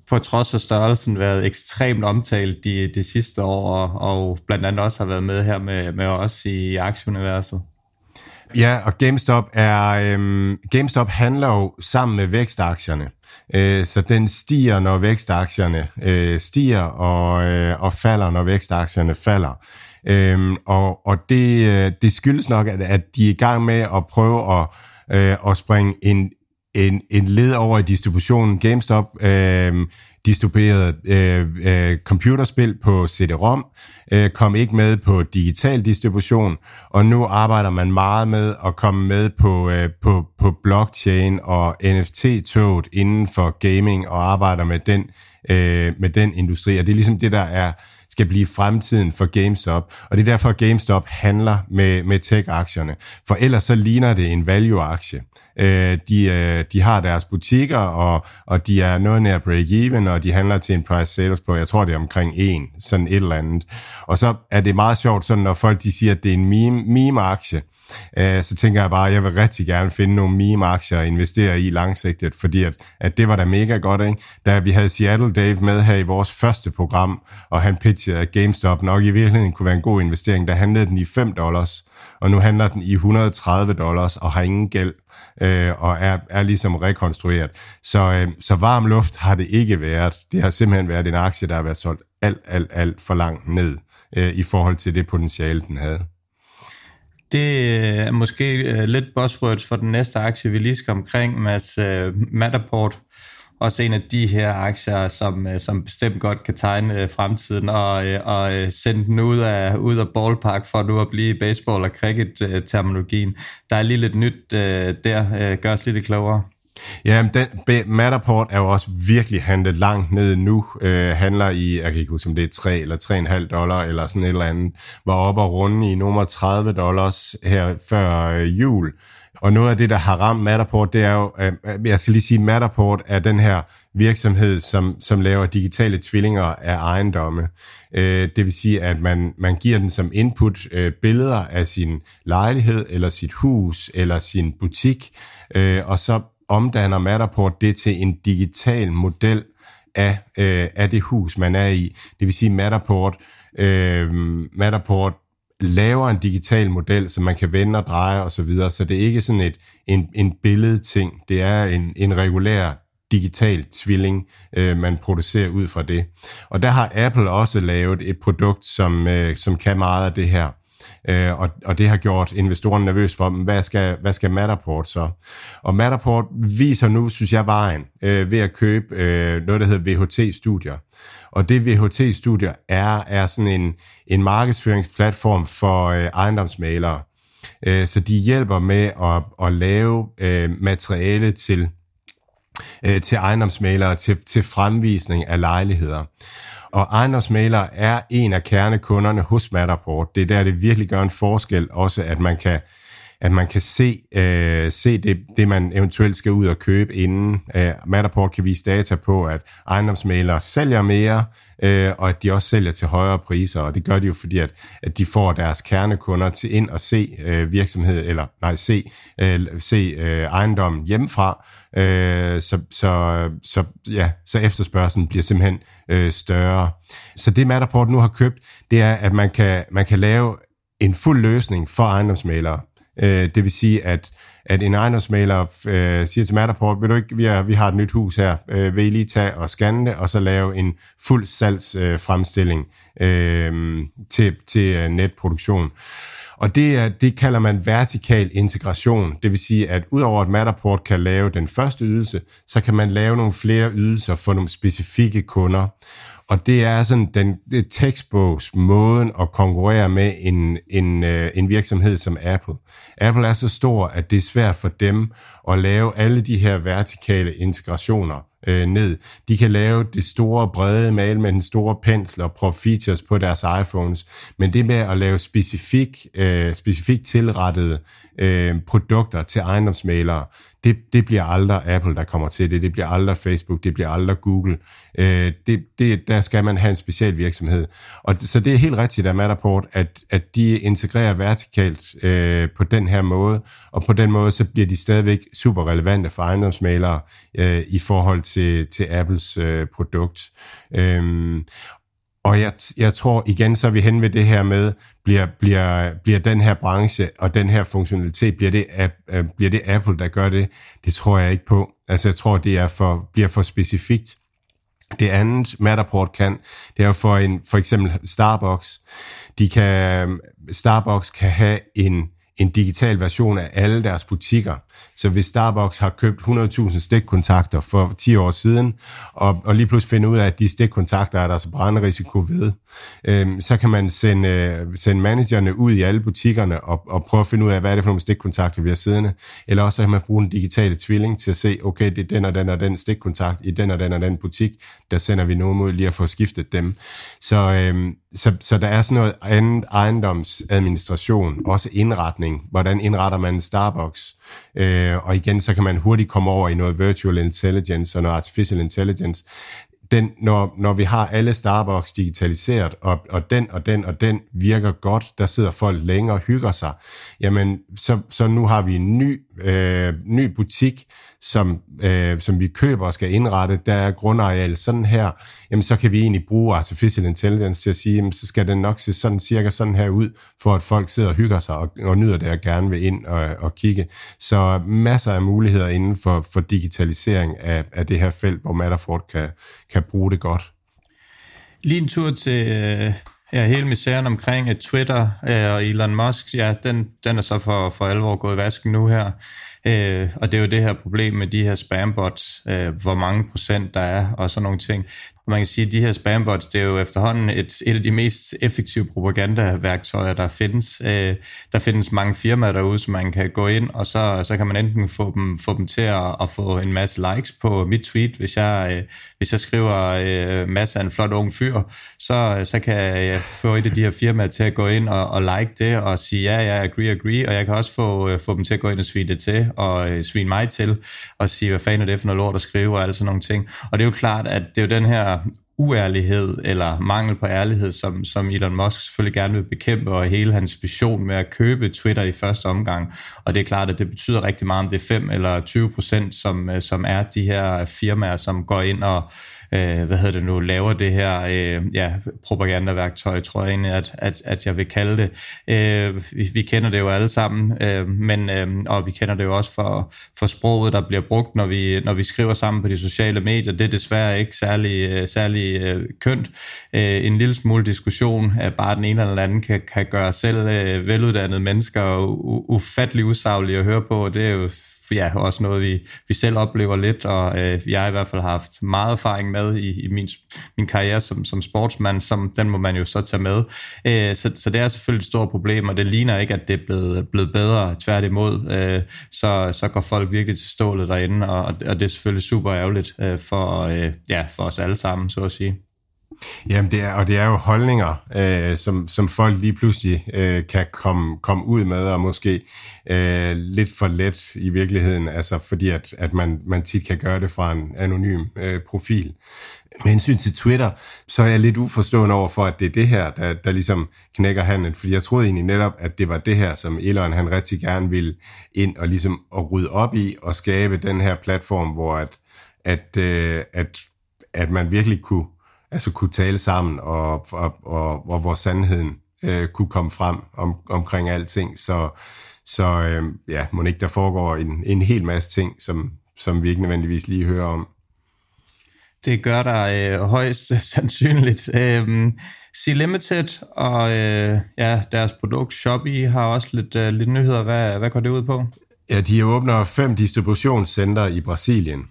på trods af størrelsen været ekstremt omtalt de, de sidste år, og, og blandt andet også har været med her med, med os i aktieuniverset. Ja, og GameStop er øhm, GameStop handler jo sammen med vækstaktierne. Øh, så den stiger, når vækstaktierne øh, stiger, og, øh, og falder, når vækstaktierne falder. Øhm, og og det, øh, det skyldes nok, at, at de er i gang med at prøve at, øh, at springe en, en, en led over i distributionen. GameStop øh, distribuerede øh, øh, computerspil på CD-ROM, øh, kom ikke med på digital distribution, og nu arbejder man meget med at komme med på, øh, på, på blockchain og NFT-toget inden for gaming og arbejder med den, øh, med den industri. Og det er ligesom det, der er skal blive fremtiden for GameStop, og det er derfor, at GameStop handler med, med tech-aktierne. For ellers så ligner det en value-aktie. Øh, de, øh, de har deres butikker, og, og de er noget nær break-even, og de handler til en price sales på, jeg tror det er omkring en, sådan et eller andet. Og så er det meget sjovt, sådan når folk de siger, at det er en meme, meme-aktie, øh, så tænker jeg bare, at jeg vil rigtig gerne finde nogle meme-aktier og investere i langsigtet, fordi at, at det var da mega godt, ikke? Da vi havde Seattle Dave med her i vores første program, og han pitchede, at GameStop nok i virkeligheden kunne være en god investering, der handlede den i 5 dollars, og nu handler den i 130 dollars og har ingen gæld øh, og er, er ligesom rekonstrueret. Så, øh, så varm luft har det ikke været. Det har simpelthen været en aktie, der har været solgt alt, alt, alt for langt ned øh, i forhold til det potentiale, den havde. Det øh, er måske øh, lidt buzzwords for den næste aktie, vi lige skal omkring, Mads øh, Matterport også en af de her aktier, som, som bestemt godt kan tegne fremtiden og, og sende den ud af, ud af ballpark for nu at blive baseball- og cricket-terminologien. Der er lige lidt nyt der. Gør os lidt klogere. Ja, den Matterport er jo også virkelig handlet langt ned nu. Øh, handler i, jeg kan ikke huske, om det er 3 eller 3,5 dollar eller sådan et eller andet. Var oppe og runde i nummer 30 dollars her før øh, jul. Og noget af det, der har ramt Matterport, det er jo, øh, jeg skal lige sige, Matterport er den her virksomhed, som, som laver digitale tvillinger af ejendomme. Øh, det vil sige, at man, man giver den som input øh, billeder af sin lejlighed, eller sit hus, eller sin butik, øh, og så omdanner Matterport det til en digital model af, øh, af det hus, man er i. Det vil sige, Matterport, øh, Matterport laver en digital model, som man kan vende og dreje osv., så, videre. så det er ikke sådan et, en, en billedting, det er en, en regulær digital tvilling, øh, man producerer ud fra det. Og der har Apple også lavet et produkt, som, øh, som kan meget af det her. Øh, og, og det har gjort investorerne nervøs for, hvad skal, hvad skal Matterport så? Og Matterport viser nu, synes jeg, vejen øh, ved at købe øh, noget, der hedder VHT-studier. Og det VHT-studier er, er sådan en, en markedsføringsplatform for øh, ejendomsmalere. Øh, så de hjælper med at, at lave øh, materiale til, øh, til ejendomsmalere, til, til fremvisning af lejligheder. Og ejendomsmalere er en af kernekunderne hos Matterport. Det er der, det virkelig gør en forskel, også at man kan at man kan se, øh, se det, det, man eventuelt skal ud og købe inden. Øh, Matterport kan vise data på, at ejendomsmalere sælger mere, øh, og at de også sælger til højere priser, og det gør de jo fordi, at, at de får deres kernekunder til ind og se øh, virksomhed, eller nej, se, øh, se øh, ejendommen hjemmefra, øh, så, så, så, ja, så efterspørgselen bliver simpelthen øh, større. Så det Matterport nu har købt, det er, at man kan, man kan lave en fuld løsning for ejendomsmalere, Øh, det vil sige, at, at en ejendomsmaler øh, siger til Matterport, vil du ikke, vi, er, vi har et nyt hus her, øh, vil I lige tage og scanne det, og så lave en fuld salgsfremstilling øh, øh, til, til øh, netproduktion. Og det, er, det kalder man vertikal integration. Det vil sige, at udover at Matterport kan lave den første ydelse, så kan man lave nogle flere ydelser for nogle specifikke kunder. Og det er sådan den det tekstbogs måden at konkurrere med en, en, øh, en virksomhed som Apple. Apple er så stor, at det er svært for dem at lave alle de her vertikale integrationer øh, ned. De kan lave det store, brede mal med den store pensel og prøve features på deres iPhones, men det med at lave specifik, øh, specifikt tilrettede øh, produkter til ejendomsmalere, det, det bliver aldrig Apple, der kommer til det. Det bliver aldrig Facebook, det bliver aldrig Google. Øh, det, det, der skal man have en speciel virksomhed. Og så det er helt rigtigt af Matterport, at, at de integrerer vertikalt øh, på den her måde, og på den måde så bliver de stadigvæk super relevante for ejendomsmalere øh, i forhold til, til Apples øh, produkt. Øh, og jeg, jeg tror igen, så er vi hen ved det her med, bliver, bliver, bliver den her branche og den her funktionalitet, bliver det, uh, bliver det Apple, der gør det? Det tror jeg ikke på. Altså jeg tror, det er for, bliver for specifikt. Det andet Matterport kan, det er jo for, en, for eksempel Starbucks. De kan, Starbucks kan have en, en digital version af alle deres butikker. Så hvis Starbucks har købt 100.000 stikkontakter for 10 år siden, og, og lige pludselig finder ud af, at de stikkontakter er der altså så brandrisiko ved, øh, så kan man sende, øh, sende managerne ud i alle butikkerne og, og prøve at finde ud af, hvad er det for nogle stikkontakter, vi har siddende. Eller også så kan man bruge en digitale tvilling til at se, okay, det er den og den og den stikkontakt i den og den og den butik, der sender vi nogen ud lige at få skiftet dem. Så, øh, så, så der er sådan noget andet ejendomsadministration, også indretning. Hvordan indretter man en Starbucks? Øh, og igen, så kan man hurtigt komme over i noget virtual intelligence og noget artificial intelligence. Den, når, når vi har alle Starbucks digitaliseret, og, og den og den og den virker godt, der sidder folk længere og hygger sig, jamen så, så nu har vi en ny, øh, ny butik, som, øh, som vi køber og skal indrette, der er grundareal sådan her, jamen så kan vi egentlig bruge artificial intelligence til at sige, jamen så skal den nok se sådan cirka sådan her ud, for at folk sidder og hygger sig og, og nyder det og gerne vil ind og, og kigge. Så masser af muligheder inden for, for digitalisering af, af det her felt, hvor Matterford kan, kan bruge det godt. Lige en tur til øh, ja, hele misæren omkring at Twitter øh, og Elon Musk, ja, den, den er så for, for alvor gået i vasken nu her. Øh, og det er jo det her problem med de her spambots, øh, hvor mange procent der er og sådan nogle ting. Og man kan sige, at de her spambots, det er jo efterhånden et, et af de mest effektive propagandaværktøjer, der findes. Øh, der findes mange firmaer derude, som man kan gå ind, og så, så kan man enten få dem, få dem til at, at få en masse likes på mit tweet. Hvis jeg, øh, hvis jeg skriver øh, masse af en flot ung fyr, så, så kan jeg få et af de her firmaer til at gå ind og, og like det, og sige, ja, ja, agree, agree, og jeg kan også få, øh, få dem til at gå ind og svine det til, og øh, svine mig til, og sige, hvad fanden er det for noget lort at skrive, og alle sådan nogle ting. Og det er jo klart, at det er jo den her uærlighed eller mangel på ærlighed, som, som Elon Musk selvfølgelig gerne vil bekæmpe, og hele hans vision med at købe Twitter i første omgang. Og det er klart, at det betyder rigtig meget, om det er 5 eller 20 procent, som, øh, som er de her firmaer, som går ind og øh, hvad hedder det nu, laver det her øh, ja, propagandaværktøj, tror jeg egentlig, at, at, at jeg vil kalde det. Øh, vi, vi kender det jo alle sammen, øh, men, øh, og vi kender det jo også for, for sproget, der bliver brugt, når vi, når vi skriver sammen på de sociale medier. Det er desværre ikke særlig, øh, særlig øh, kønt. Øh, en lille smule diskussion af bare den ene eller den anden kan, kan gøre selv øh, veluddannede mennesker ufattelig usaglige at høre på, det er jo ja, også noget, vi, vi selv oplever lidt, og øh, jeg i hvert fald haft meget erfaring med i, i min, min karriere som, som sportsmand, som den må man jo så tage med. Øh, så, så det er selvfølgelig et stort problem, og det ligner ikke, at det er blevet, blevet bedre. Tværtimod, øh, så, så går folk virkelig til stålet derinde, og, og det er selvfølgelig super ærgerligt øh, for, øh, ja, for os alle sammen, så at sige. Jamen, det er, og det er jo holdninger, øh, som, som folk lige pludselig øh, kan komme, komme ud med, og måske øh, lidt for let i virkeligheden, altså fordi at, at man, man tit kan gøre det fra en anonym øh, profil. Med hensyn til Twitter, så er jeg lidt uforstående over for, at det er det her, der, der ligesom knækker handen, fordi jeg troede egentlig netop, at det var det her, som Elon han rigtig gerne ville ind og ligesom at rydde op i og skabe den her platform, hvor at, at, øh, at, at man virkelig kunne altså kunne tale sammen, og, og, og, og hvor sandheden øh, kunne komme frem om, omkring alting. Så, så øh, ja, må ikke der foregår en, en hel masse ting, som, som vi ikke nødvendigvis lige hører om. Det gør der øh, højst sandsynligt. Øh, Sea Limited og øh, ja, deres produkt Shopee har også lidt, øh, lidt nyheder. Hvad, hvad går det ud på? Ja, de åbner fem distributionscenter i Brasilien.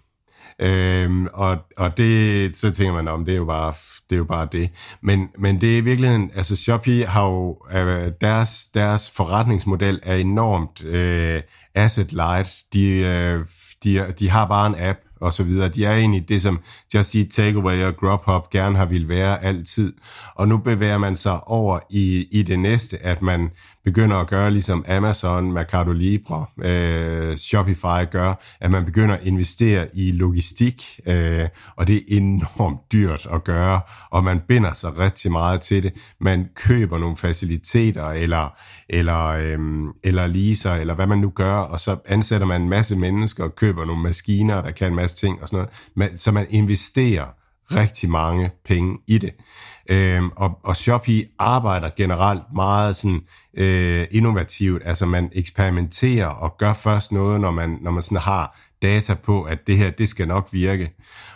Øhm, og, og det, så tænker man, om det er jo bare det. Er jo bare det. Men, men det er i virkeligheden, altså Shopee har jo, øh, deres, deres forretningsmodel er enormt øh, asset light. De, øh, de, de har bare en app, og så videre. De er egentlig det, som Just Eat Takeaway og Grubhub gerne har ville være altid. Og nu bevæger man sig over i, i det næste, at man begynder at gøre ligesom Amazon, Mercado Libre, øh, Shopify gør, at man begynder at investere i logistik, øh, og det er enormt dyrt at gøre, og man binder sig rigtig meget til det. Man køber nogle faciliteter, eller, eller, øh, eller leaser, eller hvad man nu gør, og så ansætter man en masse mennesker og køber nogle maskiner, der kan en masse ting og sådan noget. Så man investerer rigtig mange penge i det. Øhm, og, og Shopee arbejder generelt meget sådan, øh, innovativt, altså man eksperimenterer og gør først noget, når man, når man sådan har data på, at det her, det skal nok virke.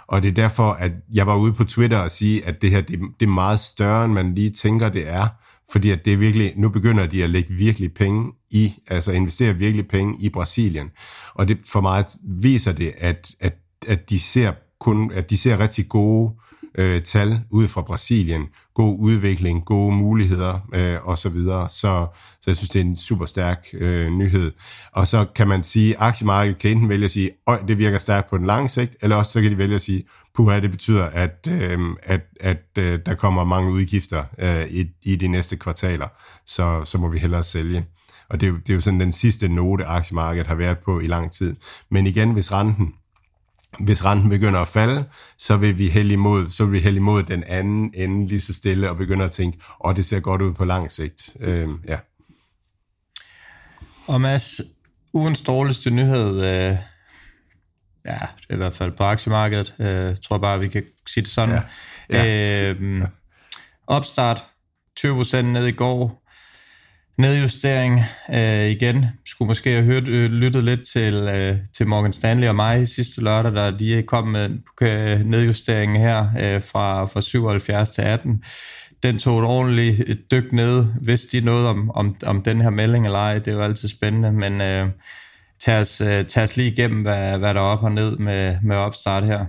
Og det er derfor, at jeg var ude på Twitter og sige, at det her, det, det er meget større, end man lige tænker, det er. Fordi at det er virkelig, nu begynder de at lægge virkelig penge i, altså investere virkelig penge i Brasilien. Og det for mig viser det, at, at, at de ser kun, at de ser rigtig gode øh, tal ud fra Brasilien, god udvikling, gode muligheder øh, og så videre. Så, så jeg synes, det er en super stærk øh, nyhed. Og så kan man sige, at aktiemarkedet kan enten vælge at sige, at det virker stærkt på den lange sigt, eller også så kan de vælge at sige, puha, det betyder, at, øh, at, at øh, der kommer mange udgifter øh, i, i de næste kvartaler, så, så må vi hellere sælge. Og det er, jo, det er jo sådan den sidste note, aktiemarkedet har været på i lang tid. Men igen, hvis renten hvis renten begynder at falde, så vil vi hælde imod, så vil vi hælde imod den anden ende lige så stille og begynde at tænke, åh, oh, det ser godt ud på lang sigt. Øhm, ja. Og Mads, ugens dårligste nyhed, øh, ja, det er i hvert fald på aktiemarkedet, øh, jeg tror bare, vi kan sige det sådan. Ja. Ja. Øh, opstart, 20% ned i går, nedjustering øh, igen. Skulle måske have hørt, øh, lyttet lidt til, øh, til Morgan Stanley og mig sidste lørdag, der de kom med en øh, nedjustering her øh, fra, fra 77 til 18. Den tog et ordentligt øh, dyk ned, hvis de noget om, om, om den her melding eller ej. Det er jo altid spændende, men øh, tag, os, øh, tag os lige igennem, hvad, hvad der er op og ned med, med opstart her.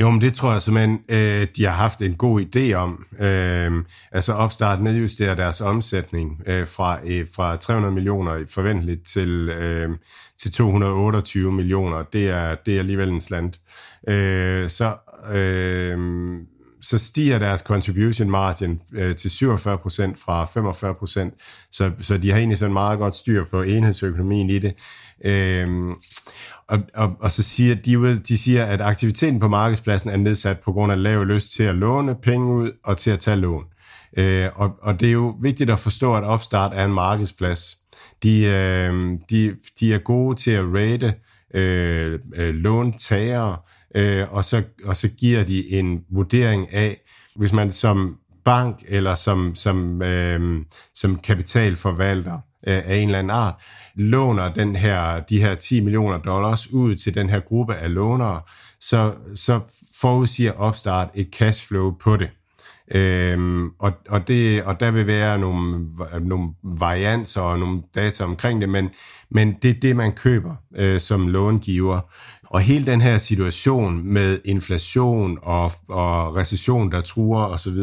Jo, men det tror jeg simpelthen, øh, de har haft en god idé om. Øh, altså opstart nedjustere deres omsætning øh, fra, øh, fra 300 millioner forventeligt til, øh, til 228 millioner. Det er, det er alligevel en slant. Øh, så, øh, så stiger deres contribution margin øh, til 47% fra 45%, så, så de har egentlig sådan meget godt styr på enhedsøkonomien i det. Øh, og, og, og så siger de, de siger, at aktiviteten på markedspladsen er nedsat på grund af lav lyst til at låne penge ud og til at tage lån. Øh, og, og det er jo vigtigt at forstå, at Opstart er en markedsplads. De, øh, de, de er gode til at rate øh, øh, låntagere, øh, og, så, og så giver de en vurdering af, hvis man som bank eller som, som, øh, som kapitalforvalter øh, af en eller anden art, låner den her, de her 10 millioner dollars ud til den her gruppe af lånere, så, så forudsiger Opstart et cashflow på det. Øhm, og, og, det, og der vil være nogle, nogle varianser og nogle data omkring det, men, men det er det, man køber øh, som långiver. Og hele den her situation med inflation og, og recession, der truer osv.,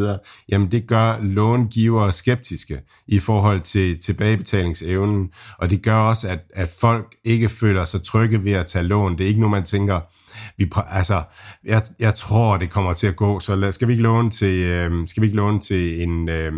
jamen det gør långivere skeptiske i forhold til tilbagebetalingsevnen, og det gør også, at, at folk ikke føler sig trygge ved at tage lån. Det er ikke nu, man tænker, vi, altså, jeg, jeg tror, det kommer til at gå, så lad, skal vi ikke låne til, øh, skal vi ikke låne til en... Øh,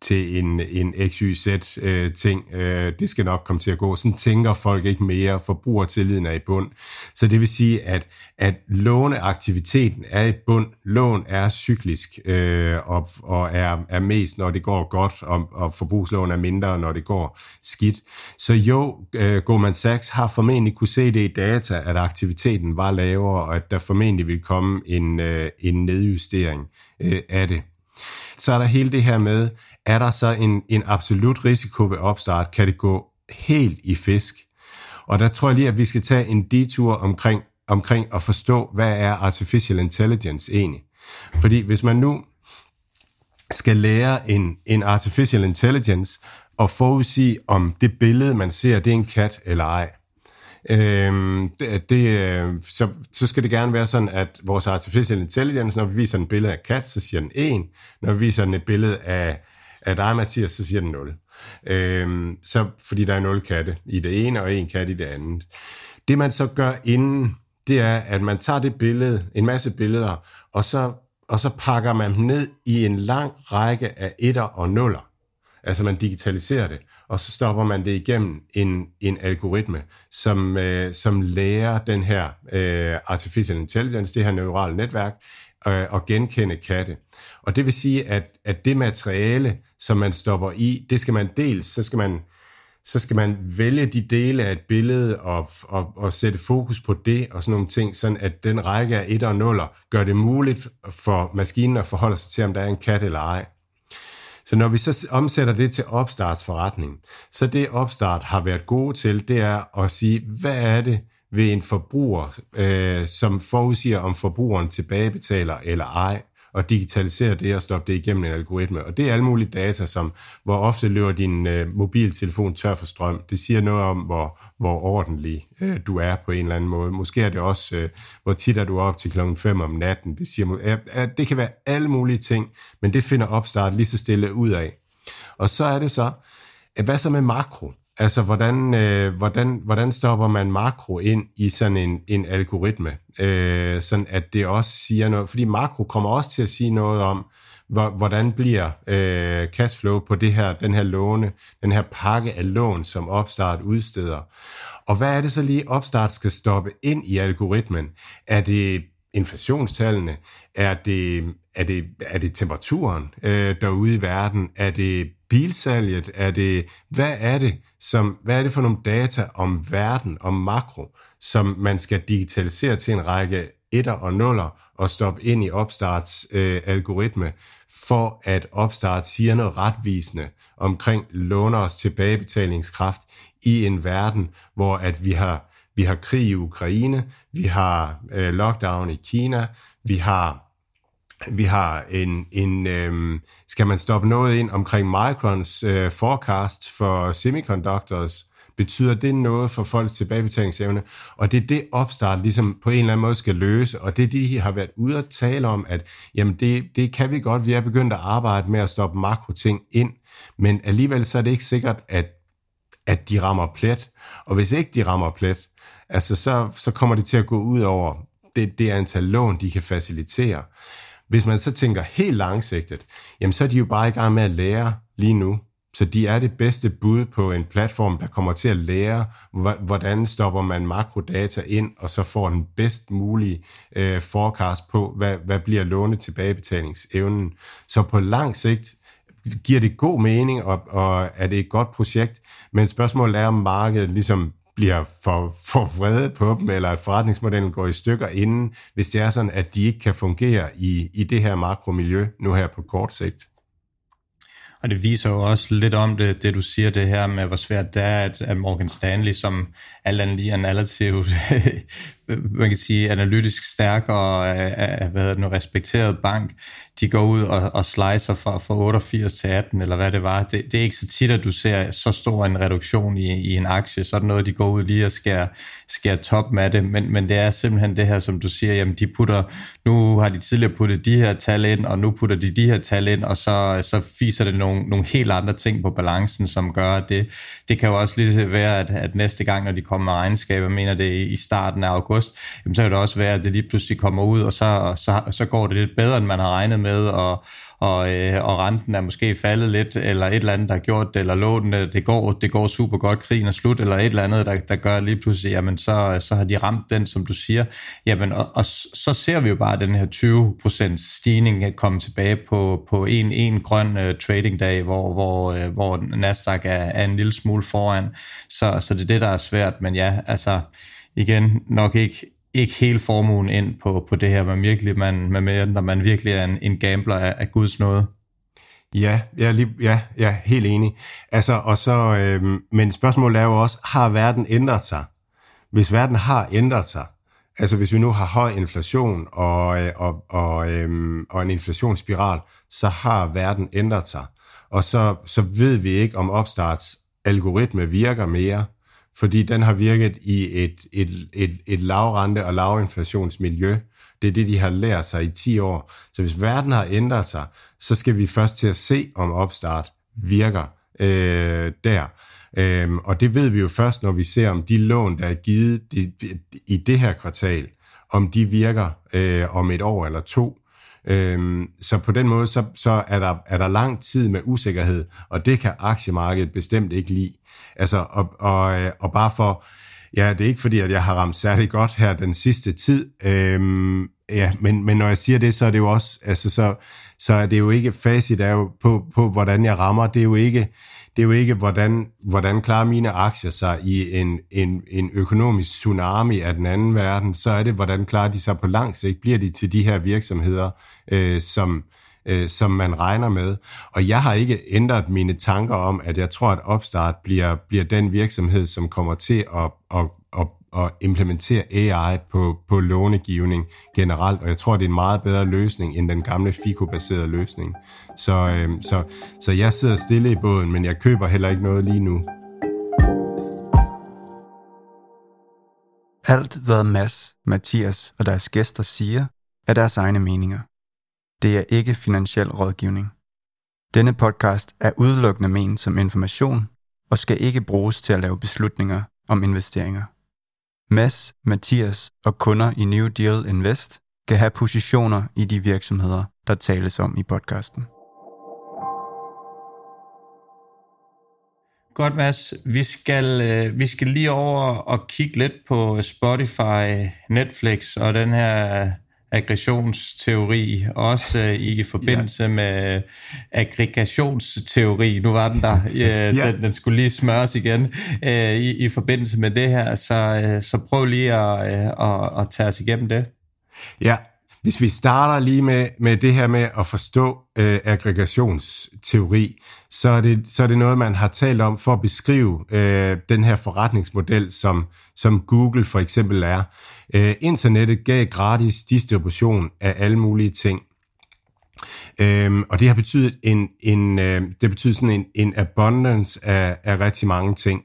til en, en XYZ-ting. Øh, øh, det skal nok komme til at gå. Sådan tænker folk ikke mere. Forbrugertilliden er i bund. Så det vil sige, at, at låneaktiviteten er i bund. Lån er cyklisk øh, og, og er, er mest, når det går godt, og, og forbrugslån er mindre, når det går skidt. Så jo, øh, Goldman Sachs har formentlig kunne se det i data, at aktiviteten var lavere, og at der formentlig vil komme en, øh, en nedjustering øh, af det så er der hele det her med, er der så en, en absolut risiko ved opstart? Kan det gå helt i fisk? Og der tror jeg lige, at vi skal tage en detur omkring, omkring at forstå, hvad er artificial intelligence egentlig? Fordi hvis man nu skal lære en, en artificial intelligence at forudsige, om det billede, man ser, det er en kat eller ej, Øhm, det, det, øh, så, så skal det gerne være sådan, at vores artificial intelligence, når vi viser en billede af kat, så siger den 1. Når vi viser den et billede af, af dig, Mathias, så siger den 0. Øhm, så, fordi der er 0 katte i det ene, og en kat i det andet. Det man så gør inden, det er, at man tager det billede, en masse billeder, og så, og så pakker man dem ned i en lang række af etter og nuller. Altså man digitaliserer det og så stopper man det igennem en, en algoritme, som, øh, som lærer den her øh, artificial intelligence, det her neurale netværk, øh, at genkende katte. Og det vil sige, at, at det materiale, som man stopper i, det skal man dels, så skal man, så skal man vælge de dele af et billede og, og, og sætte fokus på det og sådan nogle ting, sådan at den række af 1 og 0 gør det muligt for maskinen at forholde sig til, om der er en kat eller ej. Så når vi så omsætter det til opstartsforretning, så det opstart har været gode til, det er at sige, hvad er det ved en forbruger, øh, som forudsiger, om forbrugeren tilbagebetaler eller ej, og digitalisere det og stoppe det igennem en algoritme. Og det er alle mulige data, som hvor ofte løber din øh, mobiltelefon tør for strøm. Det siger noget om, hvor, hvor ordentlig øh, du er på en eller anden måde. Måske er det også, øh, hvor tit er du op til klokken 5 om natten. Det, siger, at, at det kan være alle mulige ting, men det finder opstart lige så stille ud af. Og så er det så, at hvad så med makro? Altså, hvordan, øh, hvordan, hvordan stopper man makro ind i sådan en, en algoritme, øh, sådan at det også siger noget, fordi makro kommer også til at sige noget om, hvordan bliver øh, cashflow på det her, den her låne, den her pakke af lån, som Opstart udsteder. Og hvad er det så lige, Opstart skal stoppe ind i algoritmen? Er det inflationstallene? Er det, er det, er det temperaturen øh, derude i verden? Er det bilsalget? Er det, hvad er det, som, hvad er det for nogle data om verden, om makro, som man skal digitalisere til en række etter og nuller og stoppe ind i Opstarts øh, algoritme, for at Opstart siger noget retvisende omkring låners tilbagebetalingskraft i en verden, hvor at vi har vi har krig i Ukraine, vi har øh, lockdown i Kina, vi har vi har en, en øhm, skal man stoppe noget ind omkring Microns øh, forecast for semiconductors, betyder det noget for folks tilbagebetalingsevne? Og det er det opstart ligesom på en eller anden måde skal løse, og det de har været ude at tale om, at jamen det, det kan vi godt, vi er begyndt at arbejde med at stoppe makroting ind, men alligevel så er det ikke sikkert, at, at de rammer plet, og hvis ikke de rammer plet, altså så, så kommer det til at gå ud over det, det antal lån, de kan facilitere. Hvis man så tænker helt langsigtet, jamen så er de jo bare i gang med at lære lige nu. Så de er det bedste bud på en platform, der kommer til at lære, hvordan stopper man makrodata ind, og så får den bedst mulige øh, forecast på, hvad, hvad bliver låne tilbagebetalingsevnen. Så på lang sigt giver det god mening, og, og er det et godt projekt, men spørgsmålet er, om markedet ligesom bliver for, for vrede på dem, eller at forretningsmodellen går i stykker inden, hvis det er sådan, at de ikke kan fungere i, i det her makromiljø nu her på kort sigt. Og det viser jo også lidt om det, det du siger, det her med, hvor svært det er, at, at Morgan Stanley, som alt andet lige en man kan sige, analytisk stærk og øh, øh, hvad hedder det nu, respekteret bank, de går ud og, og slicer fra, fra 88 til 18, eller hvad det var. Det, det er ikke så tit, at du ser så stor en reduktion i, i en aktie. Så er det noget, de går ud lige og skærer, skærer top med det. Men, men det er simpelthen det her, som du siger, jamen de putter, nu har de tidligere puttet de her tal ind, og nu putter de de her tal ind, og så, så fiser det nogle, nogle helt andre ting på balancen, som gør det. Det kan jo også lige være, at, at næste gang, når de kommer med regnskaber, mener det i starten af august, jamen så kan det også være, at det lige pludselig kommer ud, og så, så, så går det lidt bedre, end man har regnet med, og, og, øh, og renten er måske faldet lidt, eller et eller andet, der har gjort det, eller lånen, det går, det går super godt, krigen er slut, eller et eller andet, der, der gør lige pludselig, jamen så, så har de ramt den, som du siger. Jamen, og, og så ser vi jo bare den her 20% stigning øh, komme tilbage på, på en, en grøn øh, trading-dag, hvor, hvor, øh, hvor Nasdaq er, er en lille smule foran. Så, så det er det, der er svært, men ja, altså igen, nok ikke ikke hele formuen ind på, på det her, man virkelig, man, man, når man virkelig er en, en gambler af, af Guds nåde. Ja, ja, lige, ja, ja, helt enig. Altså, og så, øh, men spørgsmålet er jo også, har verden ændret sig? Hvis verden har ændret sig, altså hvis vi nu har høj inflation og, øh, og, og, øh, og en inflationsspiral, så har verden ændret sig. Og så, så ved vi ikke, om opstartsalgoritme virker mere, fordi den har virket i et, et, et, et lavrente- og lavinflationsmiljø. Det er det, de har lært sig i 10 år. Så hvis verden har ændret sig, så skal vi først til at se, om opstart virker øh, der. Øhm, og det ved vi jo først, når vi ser, om de lån, der er givet de, de, i det her kvartal, om de virker øh, om et år eller to. Øhm, så på den måde, så, så er, der, er der lang tid med usikkerhed, og det kan aktiemarkedet bestemt ikke lide. Altså, og, og, øh, og bare for, ja, det er ikke fordi, at jeg har ramt særlig godt her den sidste tid, øhm, ja, men, men når jeg siger det, så er det jo også, altså så, så er det jo ikke facit er jo på, på, hvordan jeg rammer, det er jo ikke, det er jo ikke, hvordan, hvordan klarer mine aktier sig i en, en, en økonomisk tsunami af den anden verden, så er det, hvordan klarer de sig på lang sigt, bliver de til de her virksomheder, øh, som, øh, som man regner med. Og jeg har ikke ændret mine tanker om, at jeg tror, at Opstart bliver, bliver den virksomhed, som kommer til at, at, at at implementere AI på, på lånegivning generelt, og jeg tror, det er en meget bedre løsning end den gamle FICO-baserede løsning. Så, øh, så, så jeg sidder stille i båden, men jeg køber heller ikke noget lige nu. Alt hvad Mads, Mathias og deres gæster siger, er deres egne meninger. Det er ikke finansiel rådgivning. Denne podcast er udelukkende ment som information og skal ikke bruges til at lave beslutninger om investeringer. Mads, Mathias og kunder i New Deal Invest kan have positioner i de virksomheder, der tales om i podcasten. Godt, Mads. Vi skal, øh, vi skal lige over og kigge lidt på Spotify, Netflix og den her aggregationsteori, også øh, i forbindelse ja. med aggregationsteori. Nu var den der, øh, ja. den, den skulle lige smøres igen øh, i, i forbindelse med det her, så, øh, så prøv lige at, øh, at, at tage os igennem det. Ja, hvis vi starter lige med, med det her med at forstå øh, aggregationsteori, så er, det, så er det noget, man har talt om for at beskrive øh, den her forretningsmodel, som, som Google for eksempel er. Øh, internettet gav gratis distribution af alle mulige ting. Øhm, og det har betydet en, en øh, det betyder sådan en, en abundance af, af rigtig mange ting.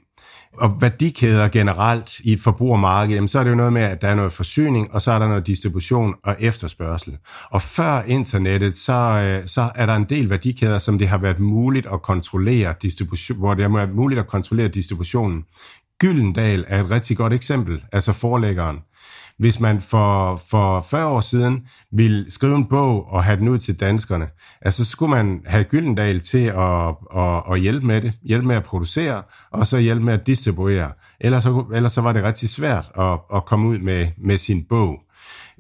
Og værdikæder generelt i et forbrugermarked, jamen, så er det jo noget med, at der er noget forsyning, og så er der noget distribution og efterspørgsel. Og før internettet, så, øh, så er der en del værdikæder, som det har været muligt at kontrollere distribution, hvor det har været muligt at kontrollere distributionen. Gyldendal er et rigtig godt eksempel, altså forlæggeren. Hvis man for, for 40 år siden ville skrive en bog og have den ud til danskerne, altså så skulle man have Gyldendal til at, at, at hjælpe med det, hjælpe med at producere, og så hjælpe med at distribuere. Ellers så, ellers så var det rigtig svært at, at komme ud med, med sin bog.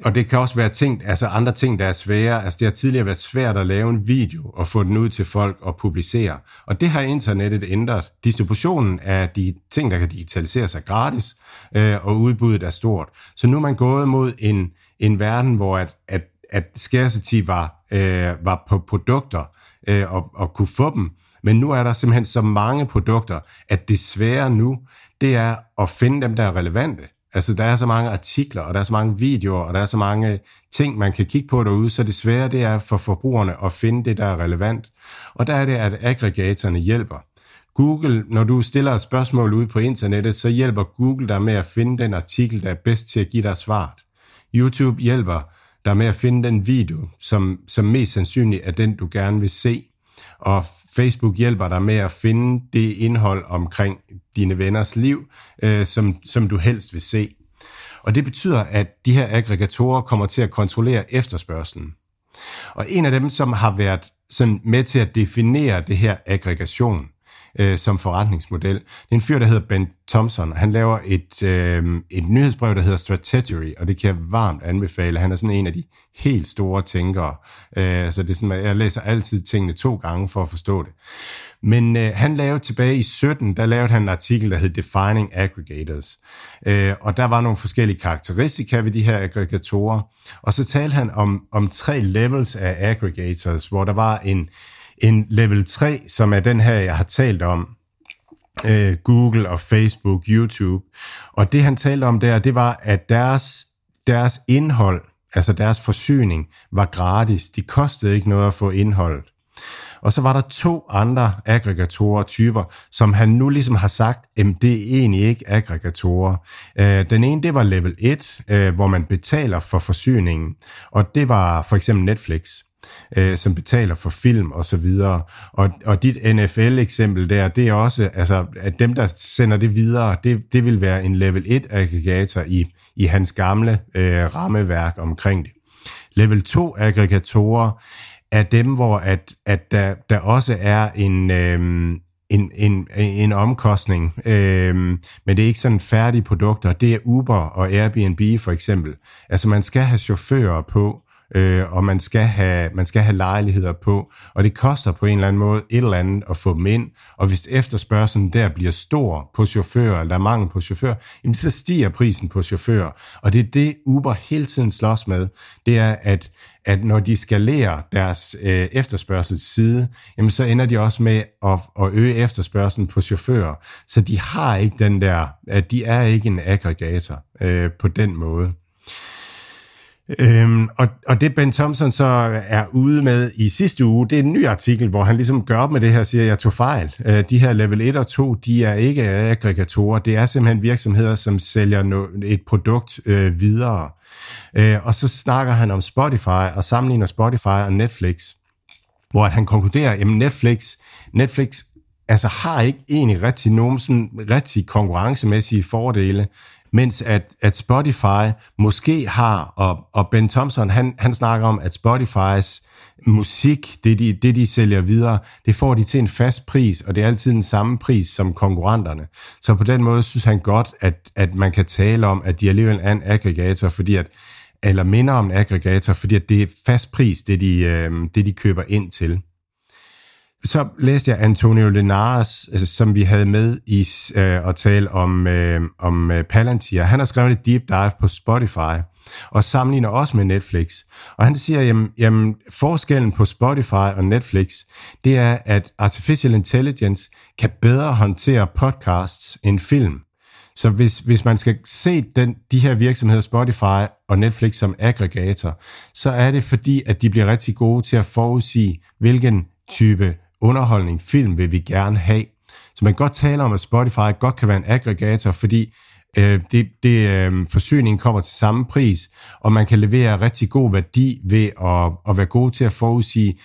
Og det kan også være ting, altså andre ting, der er svære. Altså det har tidligere været svært at lave en video og få den ud til folk og publicere. Og det har internettet ændret. Distributionen af de ting, der kan digitaliseres er gratis, øh, og udbuddet er stort. Så nu er man gået mod en, en verden, hvor at, at, at scarcity var, øh, var på produkter øh, og, og kunne få dem. Men nu er der simpelthen så mange produkter, at det svære nu, det er at finde dem, der er relevante. Altså, der er så mange artikler, og der er så mange videoer, og der er så mange ting, man kan kigge på derude, så det svære det er for forbrugerne at finde det, der er relevant. Og der er det, at aggregatorerne hjælper. Google, når du stiller et spørgsmål ud på internettet, så hjælper Google dig med at finde den artikel, der er bedst til at give dig svaret. YouTube hjælper dig med at finde den video, som, som mest sandsynligt er den, du gerne vil se. Og Facebook hjælper dig med at finde det indhold omkring dine venners liv, øh, som, som du helst vil se. Og det betyder, at de her aggregatorer kommer til at kontrollere efterspørgselen. Og en af dem, som har været sådan med til at definere det her aggregation, øh, som forretningsmodel. Det er en fyr, der hedder Ben Thompson. Han laver et, øh, et nyhedsbrev, der hedder Strategy, og det kan jeg varmt anbefale. Han er sådan en af de helt store tænkere. Øh, så det er sådan, jeg læser altid tingene to gange for at forstå det. Men øh, han lavede tilbage i 17, der lavede han en artikel, der hed Defining Aggregators. Øh, og der var nogle forskellige karakteristika ved de her aggregatorer. Og så talte han om, om tre levels af aggregators, hvor der var en, en level 3, som er den her, jeg har talt om, øh, Google og Facebook, YouTube. Og det han talte om der, det var, at deres, deres indhold, altså deres forsyning, var gratis. De kostede ikke noget at få indholdet. Og så var der to andre aggregatorer typer, som han nu ligesom har sagt, at det er egentlig ikke aggregatorer. Øh, den ene, det var level 1, øh, hvor man betaler for forsyningen, og det var for eksempel Netflix øh, som betaler for film og så videre. Og, og dit NFL-eksempel der, det er også, altså, at dem, der sender det videre, det, det vil være en level 1-aggregator i, i hans gamle øh, rammeværk omkring det. Level 2-aggregatorer er dem, hvor at, at der, der også er en, øh, en, en, en omkostning, øhm, men det er ikke sådan færdige produkter. Det er Uber og Airbnb for eksempel. Altså man skal have chauffører på, øh, og man skal, have, man skal have lejligheder på, og det koster på en eller anden måde et eller andet at få dem ind, og hvis efterspørgselen der bliver stor på chauffører, eller der er mangel på chauffører, jamen så stiger prisen på chauffører, og det er det Uber hele tiden slås med, det er, at at når de skalerer deres øh, efterspørgselsside, jamen så ender de også med at, at øge efterspørgselen på chauffører. Så de har ikke den der, at de er ikke en aggregator øh, på den måde. Øhm, og, og det Ben Thompson så er ude med i sidste uge, det er en ny artikel, hvor han ligesom gør op med det her og siger, at jeg tog fejl. Øh, de her level 1 og 2, de er ikke aggregatorer. Det er simpelthen virksomheder, som sælger no, et produkt øh, videre. Øh, og så snakker han om Spotify og sammenligner Spotify og Netflix, hvor han konkluderer, at Netflix, Netflix altså har ikke egentlig rigtig nogen sådan rigtig konkurrencemæssige fordele mens at, at Spotify måske har, og, og Ben Thompson, han, han snakker om, at Spotifys musik, det de, det de sælger videre, det får de til en fast pris, og det er altid den samme pris som konkurrenterne. Så på den måde synes han godt, at, at man kan tale om, at de alligevel er en aggregator, fordi at, eller minder om en aggregator, fordi at det er fast pris, det de, øh, det de køber ind til så læste jeg Antonio Linares, altså, som vi havde med i øh, at tale om, øh, om øh, Palantir. Han har skrevet et deep dive på Spotify og sammenligner også med Netflix. Og han siger, jamen, jamen forskellen på Spotify og Netflix, det er, at Artificial Intelligence kan bedre håndtere podcasts end film. Så hvis, hvis man skal se den, de her virksomheder, Spotify og Netflix som aggregator, så er det fordi, at de bliver rigtig gode til at forudsige, hvilken type underholdning, film vil vi gerne have. Så man kan godt tale om, at Spotify godt kan være en aggregator, fordi øh, det, det, øh, forsyningen kommer til samme pris, og man kan levere rigtig god værdi ved at, at være god til at forudsige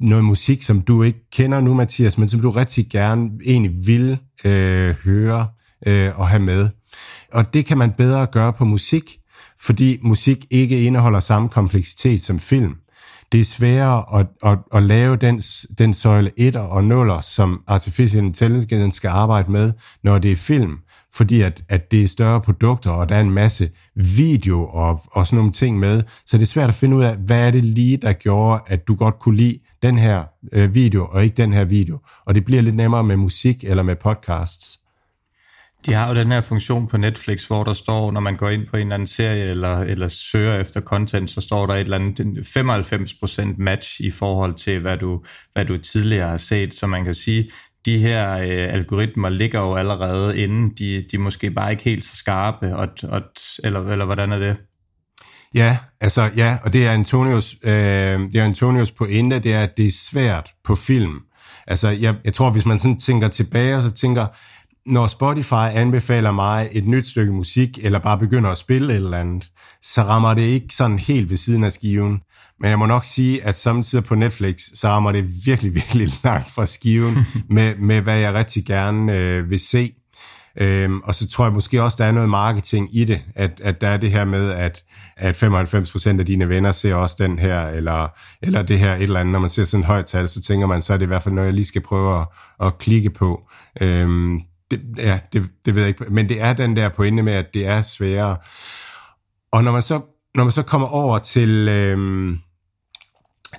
noget musik, som du ikke kender nu, Mathias, men som du rigtig gerne egentlig vil øh, høre øh, og have med. Og det kan man bedre gøre på musik, fordi musik ikke indeholder samme kompleksitet som film det er sværere at, at, at lave den, den søjle 1 og 0, som Artificial Intelligence skal arbejde med, når det er film, fordi at, at det er større produkter, og der er en masse video og, og sådan nogle ting med, så det er svært at finde ud af, hvad er det lige, der gjorde, at du godt kunne lide den her øh, video, og ikke den her video. Og det bliver lidt nemmere med musik eller med podcasts. De har jo den her funktion på Netflix, hvor der står, når man går ind på en eller anden serie eller, eller søger efter content, så står der et eller andet 95% match i forhold til, hvad du, hvad du tidligere har set. Så man kan sige, de her øh, algoritmer ligger jo allerede inden. De, de er måske bare ikke helt så skarpe, og, og, eller, eller hvordan er det? Ja, altså ja, og det er Antonios, øh, det er Antonios pointe, det er, at det er svært på film. Altså, jeg, jeg tror, hvis man sådan tænker tilbage, og så tænker, når Spotify anbefaler mig et nyt stykke musik, eller bare begynder at spille et eller andet, så rammer det ikke sådan helt ved siden af skiven. Men jeg må nok sige, at samtidig på Netflix, så rammer det virkelig, virkelig langt fra skiven med, med hvad jeg rigtig gerne øh, vil se. Øhm, og så tror jeg måske også, der er noget marketing i det, at, at der er det her med, at, at 95% af dine venner ser også den her, eller, eller det her et eller andet. Når man ser sådan et højt tal, så tænker man, så er det i hvert fald noget, jeg lige skal prøve at, at klikke på. Øhm, det, ja, det, det ved jeg ikke. Men det er den der pointe med, at det er sværere. Og når man så, når man så kommer over til, øhm,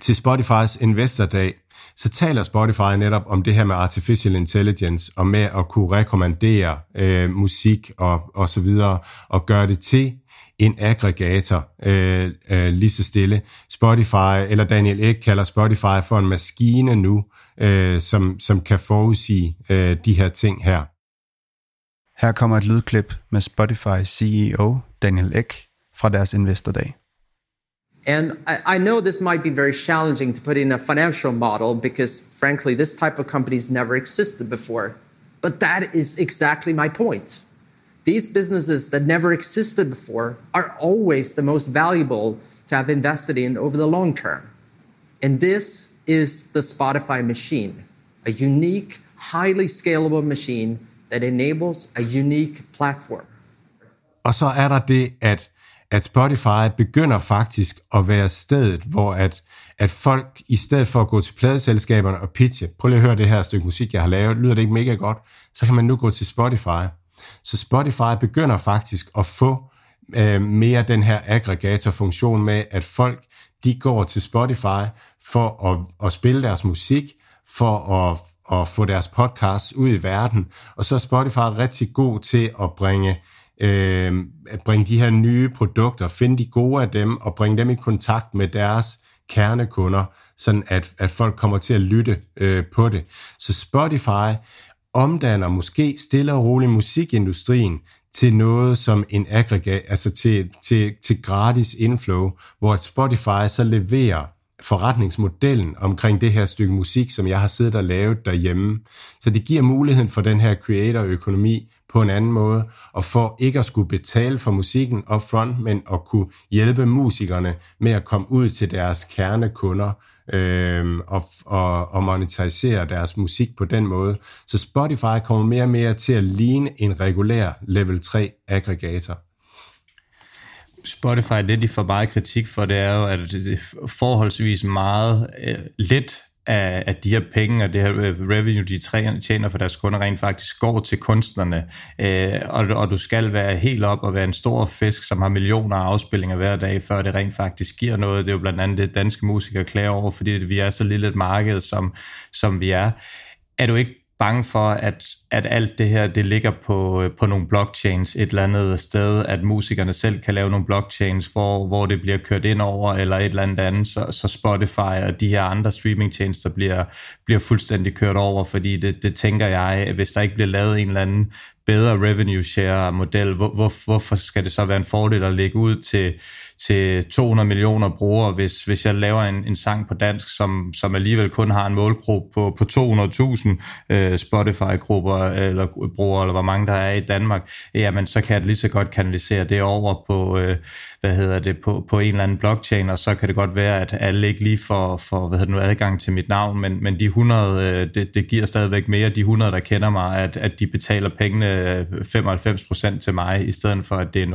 til Spotifys Investor Day, så taler Spotify netop om det her med artificial intelligence, og med at kunne rekommendere øh, musik og, og så videre, og gøre det til en aggregator øh, øh, lige så stille. Spotify, eller Daniel Ek kalder Spotify for en maskine nu, øh, som, som kan forudsige øh, de her ting her. Her kommer et lydklip med Spotify CEO Daniel Ek fra deres. And I, I, know this might be very challenging to put in a financial model because, frankly, this type of companies never existed before. But that is exactly my point. These businesses that never existed before are always the most valuable to have invested in over the long term. And this is the Spotify machine, a unique, highly scalable machine that enables a unique platform. Og så er der det, at, at Spotify begynder faktisk at være stedet, hvor at, at folk, i stedet for at gå til pladeselskaberne og pitche, prøv lige at høre det her stykke musik, jeg har lavet, lyder det ikke mega godt, så kan man nu gå til Spotify. Så Spotify begynder faktisk at få øh, mere den her aggregatorfunktion med, at folk, de går til Spotify for at, at spille deres musik, for at at få deres podcasts ud i verden. Og så er Spotify rigtig god til at bringe, øh, at bringe de her nye produkter, finde de gode af dem og bringe dem i kontakt med deres kernekunder, sådan at, at folk kommer til at lytte øh, på det. Så Spotify omdanner måske stille og roligt musikindustrien til noget som en aggregat, altså til, til, til gratis inflow, hvor Spotify så leverer forretningsmodellen omkring det her stykke musik, som jeg har siddet og lavet derhjemme. Så det giver muligheden for den her creator-økonomi på en anden måde, og for ikke at skulle betale for musikken upfront, men at kunne hjælpe musikerne med at komme ud til deres kernekunder øh, og, og, og monetarisere deres musik på den måde. Så Spotify kommer mere og mere til at ligne en regulær level 3 aggregator. Spotify, det de får meget kritik for, det er jo, at det er forholdsvis meget øh, lidt af, af de her penge og det her øh, revenue, de tjener for deres kunder, rent faktisk går til kunstnerne. Øh, og, og du skal være helt op og være en stor fisk, som har millioner af afspillinger hver dag, før det rent faktisk giver noget. Det er jo blandt andet det, danske musikere klager over, fordi vi er så lille et marked, som, som vi er. Er du ikke bange for, at, at alt det her, det ligger på, øh, på nogle blockchains et eller andet sted, at musikerne selv kan lave nogle blockchains, hvor, hvor det bliver kørt ind over, eller et eller andet andet, så, så Spotify og de her andre streamingtjenester bliver, bliver fuldstændig kørt over, fordi det, det tænker jeg, hvis der ikke bliver lavet en eller anden bedre revenue share model, hvor, hvor, hvorfor skal det så være en fordel at lægge ud til, til 200 millioner brugere, hvis, hvis jeg laver en, en sang på dansk, som, som alligevel kun har en målgruppe på, på 200.000 øh, Spotify-grupper eller brugere, eller hvor mange der er i Danmark, jamen så kan jeg lige så godt kanalisere det over på, øh, hvad hedder det, på, på en eller anden blockchain, og så kan det godt være, at alle ikke lige får, får hvad hedder det nu, adgang til mit navn, men, men de 100, øh, det, det giver stadigvæk mere, de 100, der kender mig, at, at de betaler pengene øh, 95% til mig, i stedet for, at det er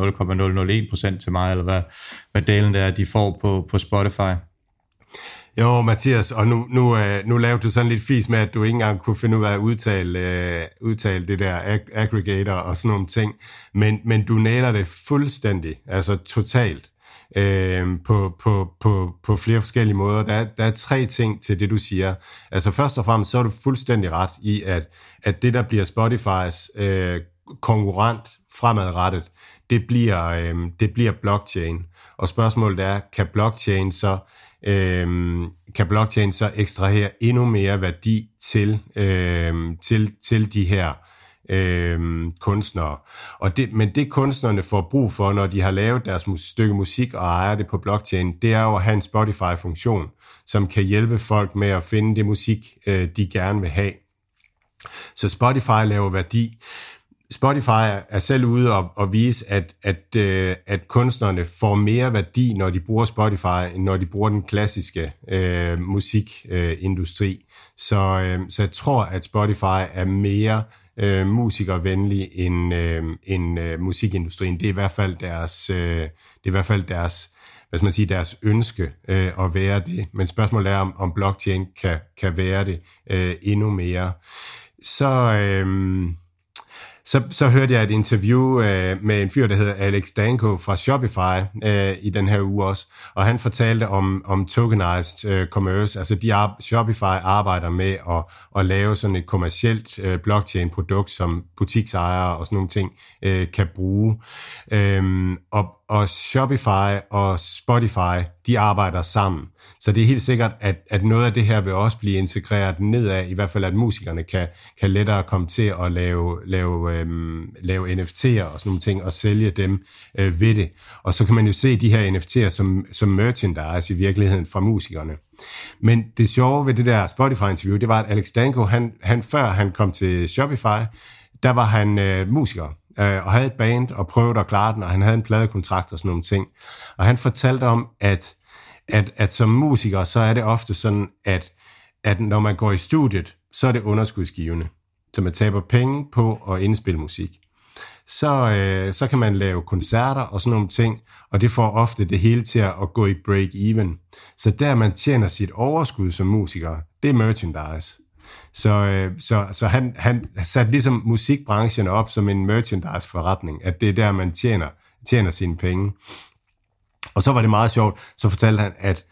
0,001% til mig, eller hvad, hvad delen der de får på, på Spotify. Jo, Mathias, og nu, nu, øh, nu lavede du sådan lidt fis med, at du ikke engang kunne finde ud af at udtale, uh, udtale det der ag- aggregator og sådan nogle ting, men, men du næler det fuldstændig, altså totalt, uh, på, på, på, på flere forskellige måder. Der der er tre ting til det, du siger. Altså først og fremmest, så er du fuldstændig ret i, at, at det, der bliver Spotify's uh, konkurrent fremadrettet, det bliver, uh, det bliver blockchain. Og spørgsmålet er, kan blockchain så øhm, kan blockchain så ekstrahere endnu mere værdi til, øhm, til, til de her øhm, kunstnere. Og det, men det kunstnerne får brug for, når de har lavet deres mus- stykke musik og ejer det på blockchain, det er jo at have en Spotify-funktion, som kan hjælpe folk med at finde det musik, øh, de gerne vil have. Så Spotify laver værdi. Spotify er selv ude og, og vise, at, at, øh, at kunstnerne får mere værdi, når de bruger Spotify, end når de bruger den klassiske øh, musikindustri. Øh, så, øh, så jeg tror, at Spotify er mere øh, musikervenlig end, øh, end øh, musikindustrien. Det er i hvert fald deres, øh, det er i hvert fald deres hvad skal man sige, deres ønske øh, at være det. Men spørgsmålet er, om, om blockchain kan, kan være det øh, endnu mere. Så... Øh, så, så hørte jeg et interview øh, med en fyr, der hedder Alex Danko fra Shopify øh, i den her uge også, og han fortalte om, om tokenized øh, commerce, altså de ar- Shopify arbejder med at, at lave sådan et kommercielt øh, blockchain-produkt, som butiksejere og sådan nogle ting øh, kan bruge. Øhm, og, og Shopify og Spotify, de arbejder sammen. Så det er helt sikkert, at, at noget af det her vil også blive integreret nedad, i hvert fald at musikerne kan, kan lettere komme til at lave, lave, øhm, lave NFT'er og sådan nogle ting, og sælge dem øh, ved det. Og så kan man jo se de her NFT'er som, som merchandise i virkeligheden fra musikerne. Men det sjove ved det der Spotify-interview, det var, at Alex Danko, han, han før han kom til Shopify, der var han øh, musiker øh, og havde et band og prøvede at klare den, og han havde en pladekontrakt og sådan nogle ting. Og han fortalte om, at, at, at som musiker, så er det ofte sådan, at, at når man går i studiet, så er det underskudsgivende. Så man taber penge på at indspille musik. Så, øh, så kan man lave koncerter og sådan nogle ting, og det får ofte det hele til at gå i break-even. Så der man tjener sit overskud som musiker, det er merchandise. Så, øh, så, så han, han satte ligesom musikbranchen op som en merchandise-forretning, at det er der, man tjener, tjener sine penge. Og så var det meget sjovt, så fortalte han, at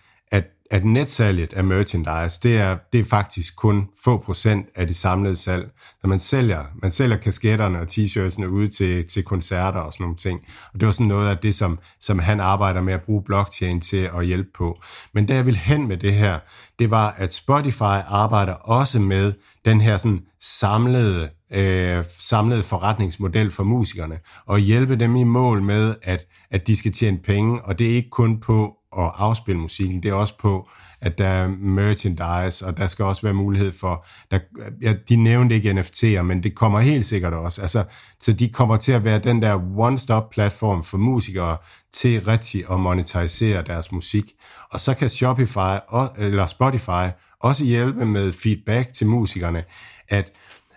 at netsalget af merchandise, det er, det er faktisk kun få procent af det samlede salg. Så man sælger, man sælger kasketterne og t-shirtsene ud til, til koncerter og sådan nogle ting. Og det var sådan noget af det, som, som han arbejder med at bruge blockchain til at hjælpe på. Men det jeg vil hen med det her, det var, at Spotify arbejder også med den her sådan samlede, øh, samlede forretningsmodel for musikerne, og hjælpe dem i mål med, at, at de skal tjene penge, og det er ikke kun på at afspille musikken, det er også på, at der er merchandise, og der skal også være mulighed for, der, ja, de nævnte ikke NFT'er, men det kommer helt sikkert også, altså, så de kommer til at være den der one-stop platform for musikere til rigtig at monetisere deres musik, og så kan Shopify, eller Spotify, også hjælpe med feedback til musikerne, at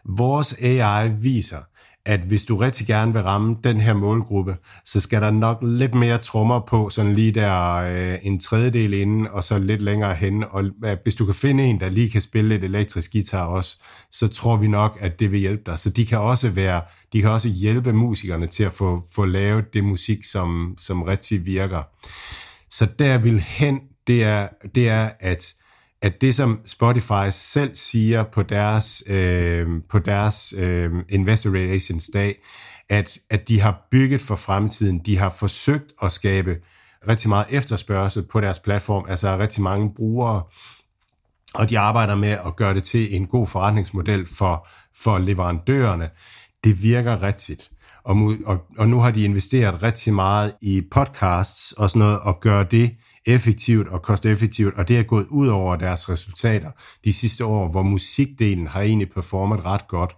vores AI viser, at hvis du rigtig gerne vil ramme den her målgruppe, så skal der nok lidt mere trommer på, sådan lige der øh, en tredjedel inden, og så lidt længere hen. Og øh, hvis du kan finde en, der lige kan spille lidt elektrisk guitar også, så tror vi nok, at det vil hjælpe dig. Så de kan også være, de kan også hjælpe musikerne til at få, få lavet det musik, som, som rigtig virker. Så der vil hen, det er, det er at at det, som Spotify selv siger på deres, øh, på deres øh, Investor Relations dag, at, at de har bygget for fremtiden, de har forsøgt at skabe rigtig meget efterspørgsel på deres platform, altså rigtig mange brugere, og de arbejder med at gøre det til en god forretningsmodel for, for leverandørerne. Det virker rigtigt. Og, og, og nu har de investeret rigtig meget i podcasts og sådan noget, og gør det effektivt og kosteffektivt, og det er gået ud over deres resultater de sidste år, hvor musikdelen har egentlig performet ret godt.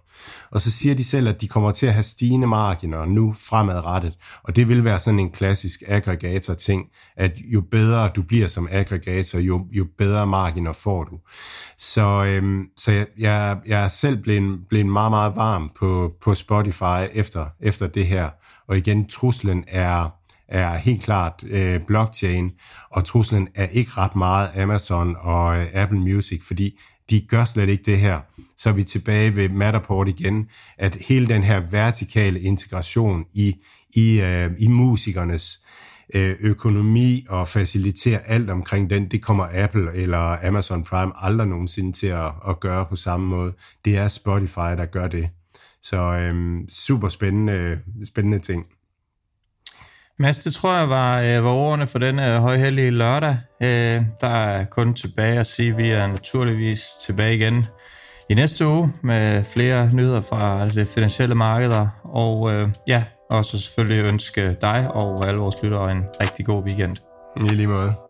Og så siger de selv, at de kommer til at have stigende marginer nu fremadrettet, og det vil være sådan en klassisk aggregator-ting, at jo bedre du bliver som aggregator, jo, jo bedre marginer får du. Så, øhm, så jeg, jeg, jeg er selv blevet, blevet meget, meget varm på, på Spotify efter, efter det her, og igen, truslen er er helt klart øh, blockchain, og truslen er ikke ret meget Amazon og øh, Apple Music, fordi de gør slet ikke det her. Så er vi tilbage ved Matterport igen, at hele den her vertikale integration i, i, øh, i musikernes øh, økonomi og facilitere alt omkring den, det kommer Apple eller Amazon Prime aldrig nogensinde til at, at gøre på samme måde. Det er Spotify, der gør det. Så øh, super spændende, spændende ting. Mads, det tror jeg var, øh, var ordene for denne øh, højhellige lørdag. Øh, der er kun tilbage at sige, at vi er naturligvis tilbage igen i næste uge med flere nyheder fra det finansielle markeder. Og øh, ja, også selvfølgelig ønske dig og alle vores lyttere en rigtig god weekend. I lige måde.